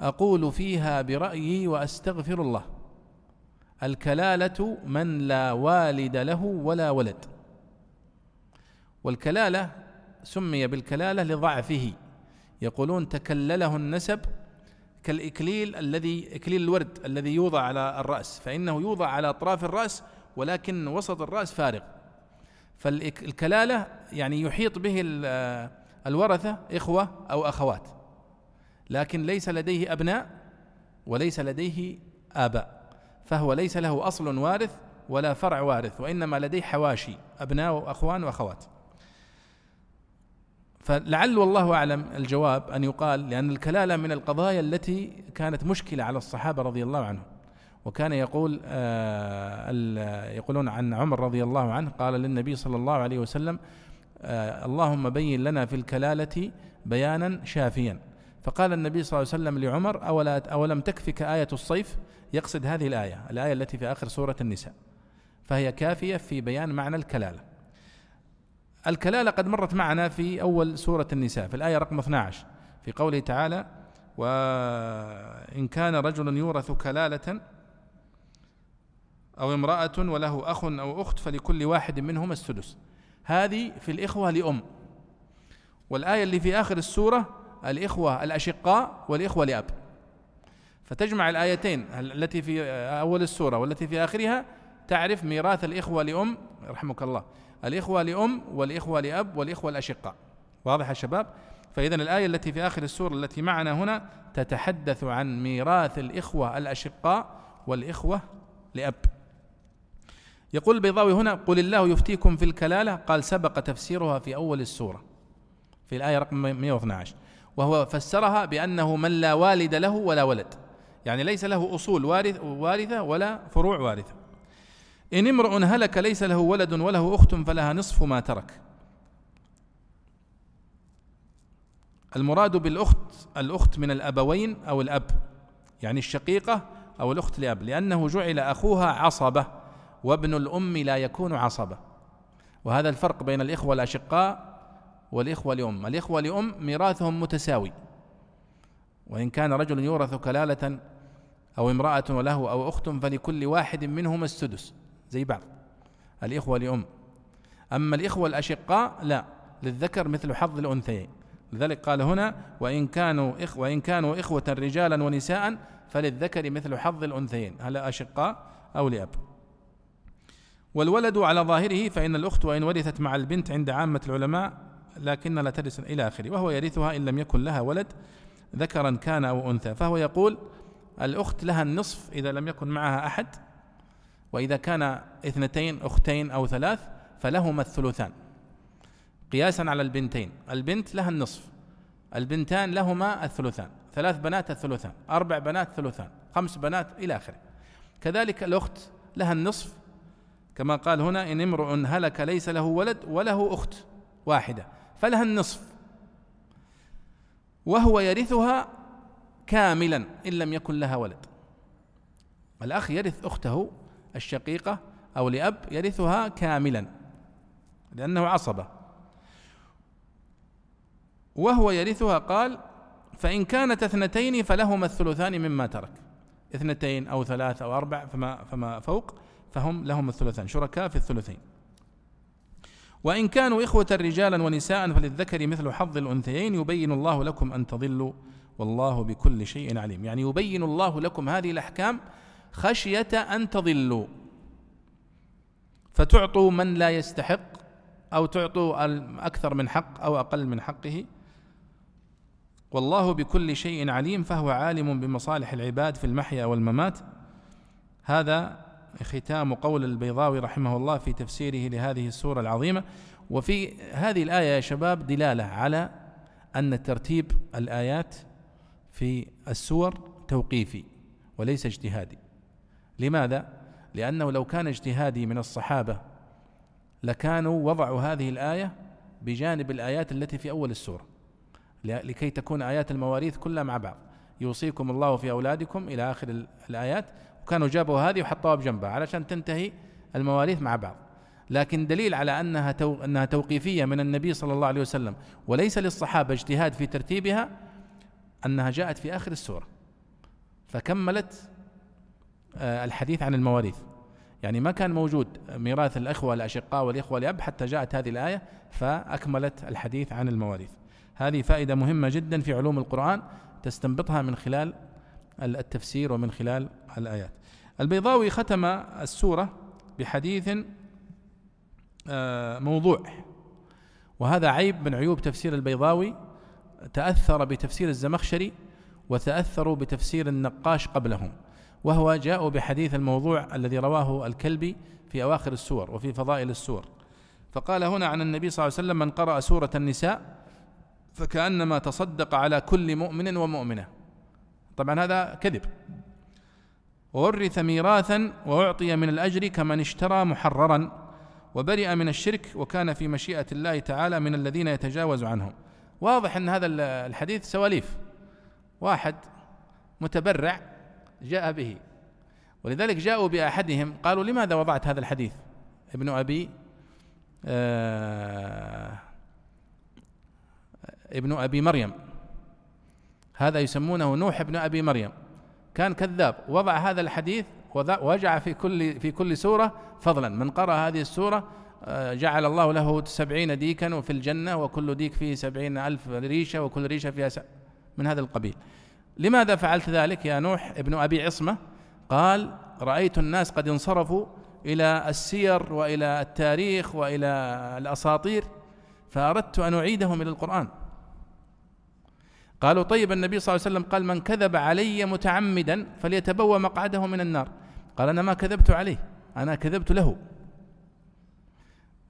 أقول فيها برأيي وأستغفر الله. الكلالة من لا والد له ولا ولد. والكلالة سمي بالكلالة لضعفه. يقولون تكلله النسب كالإكليل الذي إكليل الورد الذي يوضع على الرأس فإنه يوضع على أطراف الرأس ولكن وسط الرأس فارغ. فالكلالة يعني يحيط به الورثة إخوة أو أخوات لكن ليس لديه أبناء وليس لديه آباء. فهو ليس له أصل وارث ولا فرع وارث وإنما لديه حواشي أبناء وأخوان وأخوات. فلعل والله أعلم الجواب أن يقال لأن الكلالة من القضايا التي كانت مشكلة على الصحابة رضي الله عنهم. وكان يقول آه يقولون عن عمر رضي الله عنه قال للنبي صلى الله عليه وسلم آه اللهم بين لنا في الكلالة بيانا شافيا. فقال النبي صلى الله عليه وسلم لعمر أولا أولم تكفك آية الصيف؟ يقصد هذه الآية الآية التي في آخر سورة النساء فهي كافية في بيان معنى الكلالة. الكلالة قد مرت معنا في أول سورة النساء في الآية رقم 12 في قوله تعالى وإن كان رجل يورث كلالة أو امرأة وله أخ أو أخت فلكل واحد منهما السدس. هذه في الإخوة لأم. والآية اللي في آخر السورة الإخوة الأشقاء والإخوة لأب. فتجمع الآيتين التي في أول السورة والتي في آخرها تعرف ميراث الإخوة لأم رحمك الله الإخوة لأم والإخوة لأب والإخوة الأشقاء. واضح يا شباب؟ فإذا الآية التي في آخر السورة التي معنا هنا تتحدث عن ميراث الإخوة الأشقاء والإخوة لأب. يقول البيضاوي هنا قل الله يفتيكم في الكلالة قال سبق تفسيرها في أول السورة. في الآية رقم 112 وهو فسرها بأنه من لا والد له ولا ولد. يعني ليس له أصول وارث وارثة ولا فروع وارثة إن امرؤ هلك ليس له ولد وله أخت فلها نصف ما ترك. المراد بالأخت الأخت من الأبوين أو الأب يعني الشقيقة أو الأخت لأب لأنه جعل أخوها عصبة وابن الأم لا يكون عصبة. وهذا الفرق بين الإخوة الأشقاء والإخوة لأم. الإخوة لأم ميراثهم متساوي. وإن كان رجل يورث كلالة أو امرأة وله أو أخت فلكل واحد منهما السدس. زي بعض. الإخوة لأم. أما الإخوة الأشقاء لا. للذكر مثل حظ الأنثيين. لذلك قال هنا وإن كانوا إخ وإن كانوا إخوة رجالا ونساء فللذكر مثل حظ الأنثيين. هل أشقاء أو لأب؟ والولد على ظاهره فإن الأخت وإن ورثت مع البنت عند عامة العلماء لكن لا ترث إلى آخره. وهو يرثها إن لم يكن لها ولد ذكرا كان أو أنثى. فهو يقول الأخت لها النصف إذا لم يكن معها أحد وإذا كان اثنتين أختين أو ثلاث فلهما الثلثان. قياسا على البنتين البنت لها النصف البنتان لهما الثلثان ثلاث بنات الثلثان أربع بنات ثلثان خمس بنات إلى آخره. كذلك الأخت لها النصف كما قال هنا إن امرؤ هلك ليس له ولد وله أخت واحدة فلها النصف. وهو يرثها كاملا إن لم يكن لها ولد. الأخ يرث أخته الشقيقة أو لأب يرثها كاملا لأنه عصبة. وهو يرثها قال فإن كانت اثنتين فلهما الثلثان مما ترك. اثنتين أو ثلاث أو أربع فما, فما فوق فهم لهم الثلثان شركاء في الثلثين. وإن كانوا إخوة رجالا ونساء فللذكر مثل حظ الأنثيين يبين الله لكم أن تضلوا والله بكل شيء عليم. يعني يبين الله لكم هذه الأحكام خشية أن تضلوا. فتعطوا من لا يستحق أو تعطوا أكثر من حق أو أقل من حقه. والله بكل شيء عليم فهو عالم بمصالح العباد في المحيا والممات. هذا ختام قول البيضاوي رحمه الله في تفسيره لهذه السورة العظيمة. وفي هذه الآية يا شباب دلالة على أن ترتيب الآيات في السور توقيفي وليس اجتهادي. لماذا؟ لأنه لو كان اجتهادي من الصحابة لكانوا وضعوا هذه الآية بجانب الآيات التي في أول السورة لكي تكون آيات المواريث كلها مع بعض. يوصيكم الله في أولادكم إلى آخر الآيات. وكانوا جابوا هذه وحطوها بجنبها علشان تنتهي المواريث مع بعض. لكن دليل على أنها أنها توقيفية من النبي صلى الله عليه وسلم وليس للصحابة اجتهاد في ترتيبها أنها جاءت في آخر السورة فكملت آه، الحديث عن المواريث. يعني ما كان موجود ميراث الأخوة الأشقاء والإخوة الأب حتى جاءت هذه الآية فأكملت الحديث عن المواريث. هذه فائدة مهمة جدا في علوم القرآن تستنبطها من خلال التفسير ومن خلال الآيات. البيضاوي ختم السورة بحديث آه، موضوع وهذا عيب من عيوب تفسير البيضاوي تأثر بتفسير الزمخشري وتأثروا بتفسير النقاش قبلهم وهو جاءوا بحديث الموضوع الذي رواه الكلبي في أواخر السور وفي فضائل السور. فقال هنا عن النبي صلى الله عليه وسلم من قرأ سورة النساء فكأنما تصدق على كل مؤمن ومؤمنة. طبعا هذا كذب. وورث ميراثا وأعطي من الأجر كمن اشترى محررا وبرئ من الشرك وكان في مشيئة الله تعالى من الذين يتجاوز عنهم. واضح أن هذا الحديث سواليف. واحد متبرع جاء به ولذلك جاءوا بأحدهم قالوا لماذا وضعت هذا الحديث؟ ابن أبي آه ابن أبي مريم. هذا يسمونه نوح ابن أبي مريم. كان كذاب وضع هذا الحديث وجع في كل في كل سورة فضلا. من قرأ هذه السورة آه، جعل الله له سبعين ديكا وفي الجنة وكل ديك فيه سبعين ألف ريشة وكل ريشة فيها من هذا القبيل. لماذا فعلت ذلك يا نوح ابن أبي عصمة؟ قال رأيت الناس قد انصرفوا إلى السير وإلى التاريخ وإلى الأساطير فأردت أن أعيدهم إلى القرآن. قالوا طيب النبي صلى الله عليه وسلم قال من كذب علي متعمدا فليتبوى مقعده من النار. قال أنا ما كذبت عليه أنا كذبت له.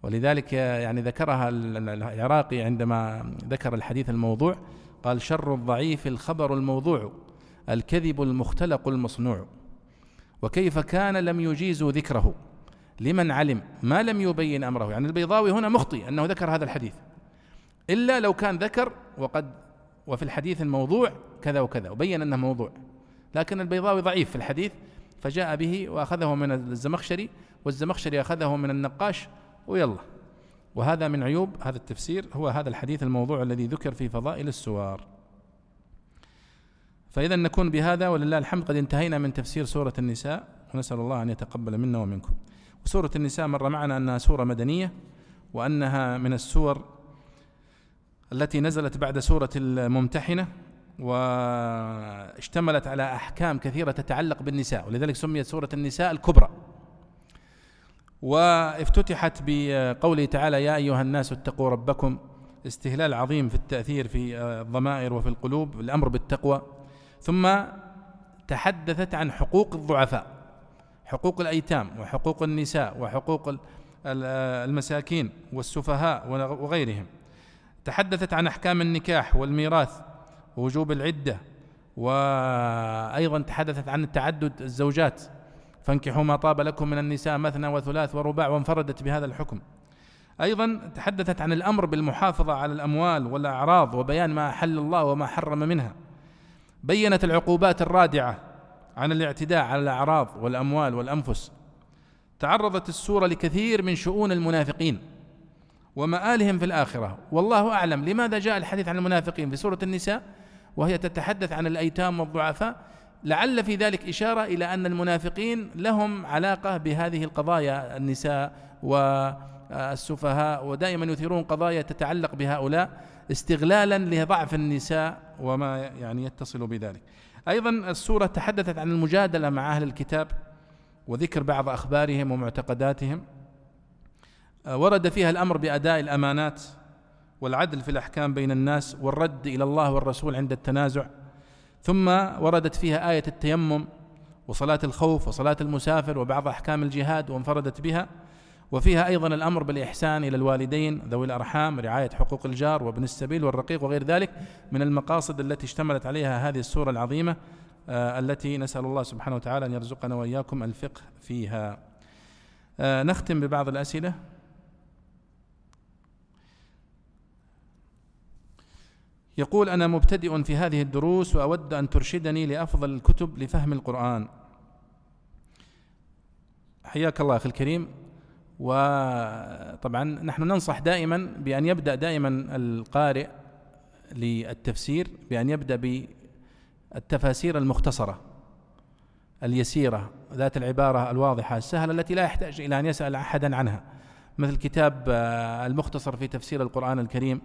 ولذلك يعني ذكرها العراقي عندما ذكر الحديث الموضوع قال شر الضعيف الخبر الموضوع الكذب المختلق المصنوع. وكيف كان لم يجيزوا ذكره؟ لمن علم؟ ما لم يبين أمره. يعني البيضاوي هنا مخطئ أنه ذكر هذا الحديث. إلا لو كان ذكر وقد وفي الحديث الموضوع كذا وكذا وبين أنه موضوع. لكن البيضاوي ضعيف في الحديث فجاء به وأخذه من الزمخشري والزمخشري أخذه من النقاش ويلا. وهذا من عيوب هذا التفسير هو هذا الحديث الموضوع الذي ذكر في فضائل السور فإذا نكون بهذا ولله الحمد قد انتهينا من تفسير سورة النساء ونسأل الله أن يتقبل منا ومنكم. وسورة النساء مر معنا أنها سورة مدنية وأنها من السور التي نزلت بعد سورة الممتحنة واشتملت على أحكام كثيرة تتعلق بالنساء ولذلك سميت سورة النساء الكبرى. وافتتحت بقوله تعالى يا أيها الناس اتقوا ربكم. استهلال عظيم في التأثير في الضمائر وفي القلوب الأمر بالتقوى. ثم تحدثت عن حقوق الضعفاء حقوق الأيتام وحقوق النساء وحقوق المساكين والسفهاء وغيرهم. تحدثت عن أحكام النكاح والميراث ووجوب العدة وأيضا تحدثت عن تعدد الزوجات. فانكحوا ما طاب لكم من النساء مثنى وثلاث ورباع وانفردت بهذا الحكم. أيضا تحدثت عن الأمر بالمحافظة على الأموال والأعراض وبيان ما أحل الله وما حرم منها. بينت العقوبات الرادعة عن الاعتداء على الأعراض والأموال والأنفس. تعرضت السورة لكثير من شؤون المنافقين ومآلهم في الآخرة. والله أعلم لماذا جاء الحديث عن المنافقين في سورة النساء وهي تتحدث عن الأيتام والضعفاء؟ لعل في ذلك إشارة إلى أن المنافقين لهم علاقة بهذه القضايا النساء والسفهاء ودائما يثيرون قضايا تتعلق بهؤلاء استغلالا لضعف النساء وما يعني يتصل بذلك. أيضا السورة تحدثت عن المجادلة مع أهل الكتاب وذكر بعض أخبارهم ومعتقداتهم. ورد فيها الأمر بأداء الأمانات والعدل في الأحكام بين الناس والرد إلى الله والرسول عند التنازع. ثم وردت فيها آية التيمم وصلاة الخوف وصلاة المسافر وبعض أحكام الجهاد وانفردت بها وفيها أيضا الأمر بالإحسان إلى الوالدين ذوي الأرحام رعاية حقوق الجار وابن السبيل والرقيق وغير ذلك من المقاصد التي اشتملت عليها هذه السورة العظيمة آه، التي نسأل الله سبحانه وتعالى أن يرزقنا وإياكم الفقه فيها. آه، نختم ببعض الأسئلة. يقول أنا مبتدئ في هذه الدروس وأود أن ترشدني لأفضل الكتب لفهم القرآن. حياك الله أخي الكريم. وطبعا نحن ننصح دائما بأن يبدأ دائما القارئ للتفسير بأن يبدأ بالتفاسير المختصرة اليسيرة ذات العبارة الواضحة السهلة التي لا يحتاج إلى أن يسأل أحدا عنها مثل كتاب المختصر في تفسير القرآن الكريم.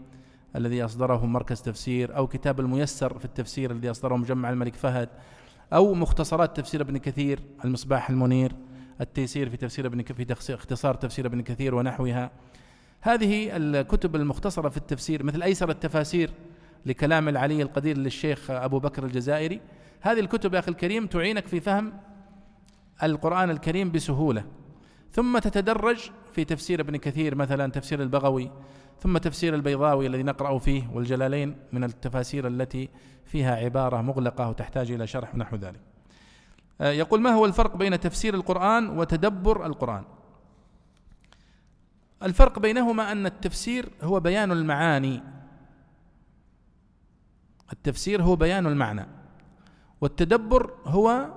الذي أصدره مركز تفسير أو كتاب الميسر في التفسير الذي أصدره مجمع الملك فهد أو مختصرات تفسير ابن كثير المصباح المنير التيسير في تفسير ابن في اختصار تفسير ابن كثير ونحوها. هذه الكتب المختصرة في التفسير مثل أيسر التفاسير لكلام العلي القدير للشيخ أبو بكر الجزائري. هذه الكتب يا أخي الكريم تعينك في فهم القرآن الكريم بسهولة. ثم تتدرج في تفسير ابن كثير مثلا تفسير البغوي ثم تفسير البيضاوي الذي نقرأ فيه والجلالين من التفاسير التي فيها عبارة مغلقة وتحتاج إلى شرح ونحو ذلك. آه، يقول ما هو الفرق بين تفسير القرآن وتدبر القرآن؟ الفرق بينهما أن التفسير هو بيان المعاني. التفسير هو بيان المعنى والتدبر هو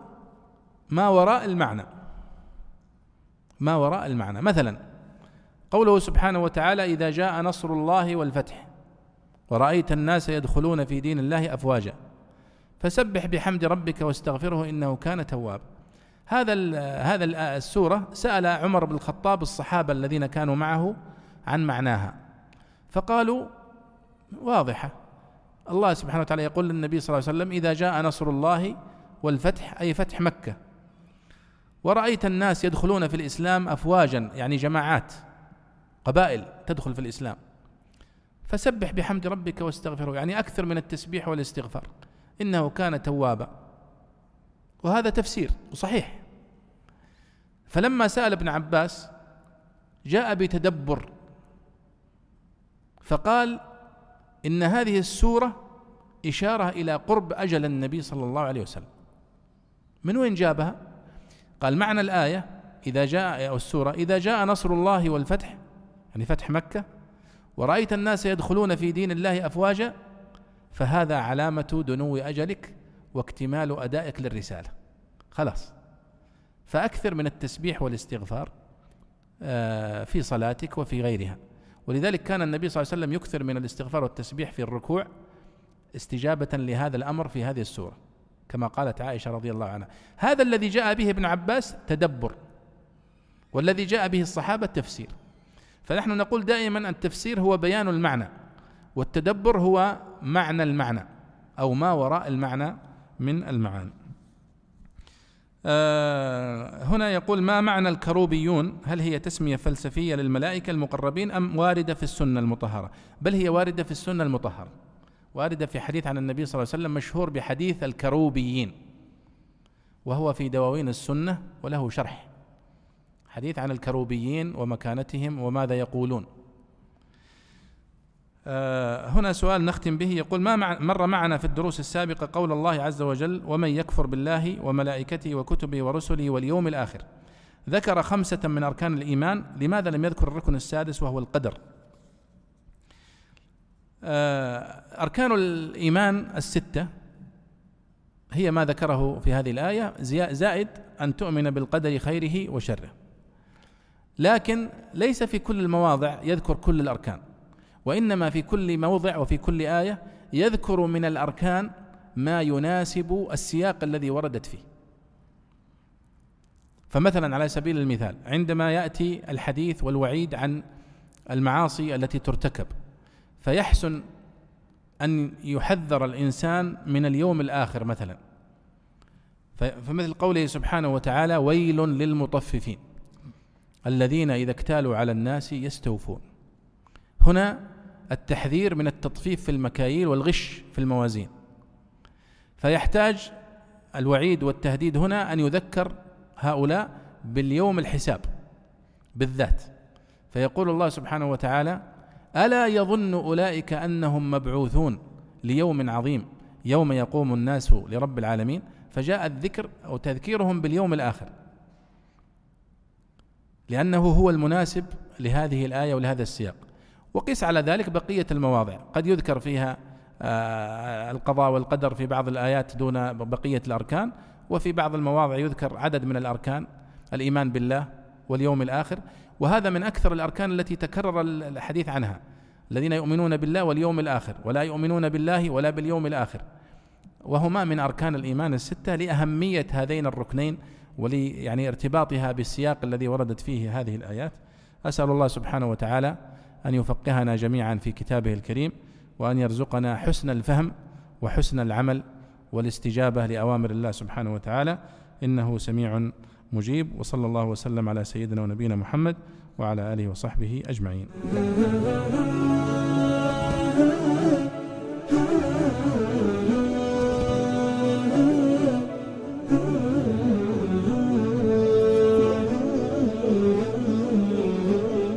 ما وراء المعنى. ما وراء المعنى. مثلا قوله سبحانه وتعالى إذا جاء نصر الله والفتح. ورأيت الناس يدخلون في دين الله أفواجا. فسبح بحمد ربك واستغفره إنه كان توابا هذا هذا السورة سأل عمر بن الخطاب الصحابة الذين كانوا معه عن معناها. فقالوا واضحة. الله سبحانه وتعالى يقول للنبي صلى الله عليه وسلم إذا جاء نصر الله والفتح أي فتح مكة. ورأيت الناس يدخلون في الإسلام أفواجا يعني جماعات. قبائل تدخل في الإسلام. فسبح بحمد ربك واستغفره يعني أكثر من التسبيح والاستغفار. إنه كان توابا. وهذا تفسير وصحيح فلما سأل ابن عباس جاء بتدبر. فقال إن هذه السورة إشارة إلى قرب أجل النبي صلى الله عليه وسلم. من وين جابها؟ قال معنى الآية إذا جاء أو السورة إذا جاء نصر الله والفتح يعني فتح مكة ورأيت الناس يدخلون في دين الله أفواجا فهذا علامة دنو أجلك واكتمال أدائك للرسالة. خلاص. فأكثر من التسبيح والاستغفار آه، في صلاتك وفي غيرها. ولذلك كان النبي صلى الله عليه وسلم يكثر من الاستغفار والتسبيح في الركوع استجابة لهذا الأمر في هذه السورة كما قالت عائشة رضي الله عنها. هذا الذي جاء به ابن عباس تدبر والذي جاء به الصحابة تفسير. فنحن نقول دائما التفسير هو بيان المعنى والتدبر هو معنى المعنى أو ما وراء المعنى من المعاني. آه، هنا يقول ما معنى الكروبيون؟ هل هي تسمية فلسفية للملائكة المقربين أم واردة في السنة المطهرة؟ بل هي واردة في السنة المطهرة. واردة في حديث عن النبي صلى الله عليه وسلم مشهور بحديث الكروبيين وهو في دواوين السنة وله شرح. حديث عن الكروبيين ومكانتهم وماذا يقولون. آه، هنا سؤال نختم به. يقول ما مر معنا في الدروس السابقة قول الله عز وجل ومن يكفر بالله وملائكته وكتبه ورسله واليوم الآخر ذكر خمسة من أركان الإيمان. لماذا لم يذكر الركن السادس وهو القدر؟ آه، أركان الإيمان الستة هي ما ذكره في هذه الآية. زائد أن تؤمن بالقدر خيره وشره. لكن ليس في كل المواضع يذكر كل الأركان وإنما في كل موضع وفي كل آية يذكر من الأركان ما يناسب السياق الذي وردت فيه. فمثلا على سبيل المثال عندما يأتي الحديث والوعيد عن المعاصي التي ترتكب فيحسن أن يحذر الإنسان من اليوم الآخر مثلا. فمثل قوله سبحانه وتعالى ويل للمطففين. الذين إذا اكتالوا على الناس يستوفون. هنا التحذير من التطفيف في المكاييل والغش في الموازين. فيحتاج الوعيد والتهديد هنا أن يذكر هؤلاء باليوم الحساب بالذات. فيقول الله سبحانه وتعالى ألا يظن أولئك أنهم مبعوثون ليوم عظيم يوم يقوم الناس لرب العالمين؟ فجاء الذكر أو تذكيرهم باليوم الآخر. لأنه هو المناسب لهذه الآية ولهذا السياق. وقيس على ذلك بقية المواضع قد يذكر فيها آه، القضاء والقدر في بعض الآيات دون بقية الأركان وفي بعض المواضع يذكر عدد من الأركان الإيمان بالله واليوم الآخر. وهذا من أكثر الأركان التي تكرر الحديث عنها. الذين يؤمنون بالله واليوم الآخر ولا يؤمنون بالله ولا باليوم الآخر. وهما من أركان الإيمان الستة لأهمية هذين الركنين ولي يعني ارتباطها بالسياق الذي وردت فيه هذه الآيات. أسأل الله سبحانه وتعالى أن يفقهنا جميعا في كتابه الكريم وأن يرزقنا حسن الفهم وحسن العمل والاستجابة لأوامر الله سبحانه وتعالى. إنه سميع مجيب. وصلى الله وسلم على سيدنا ونبينا محمد وعلى آله وصحبه أجمعين.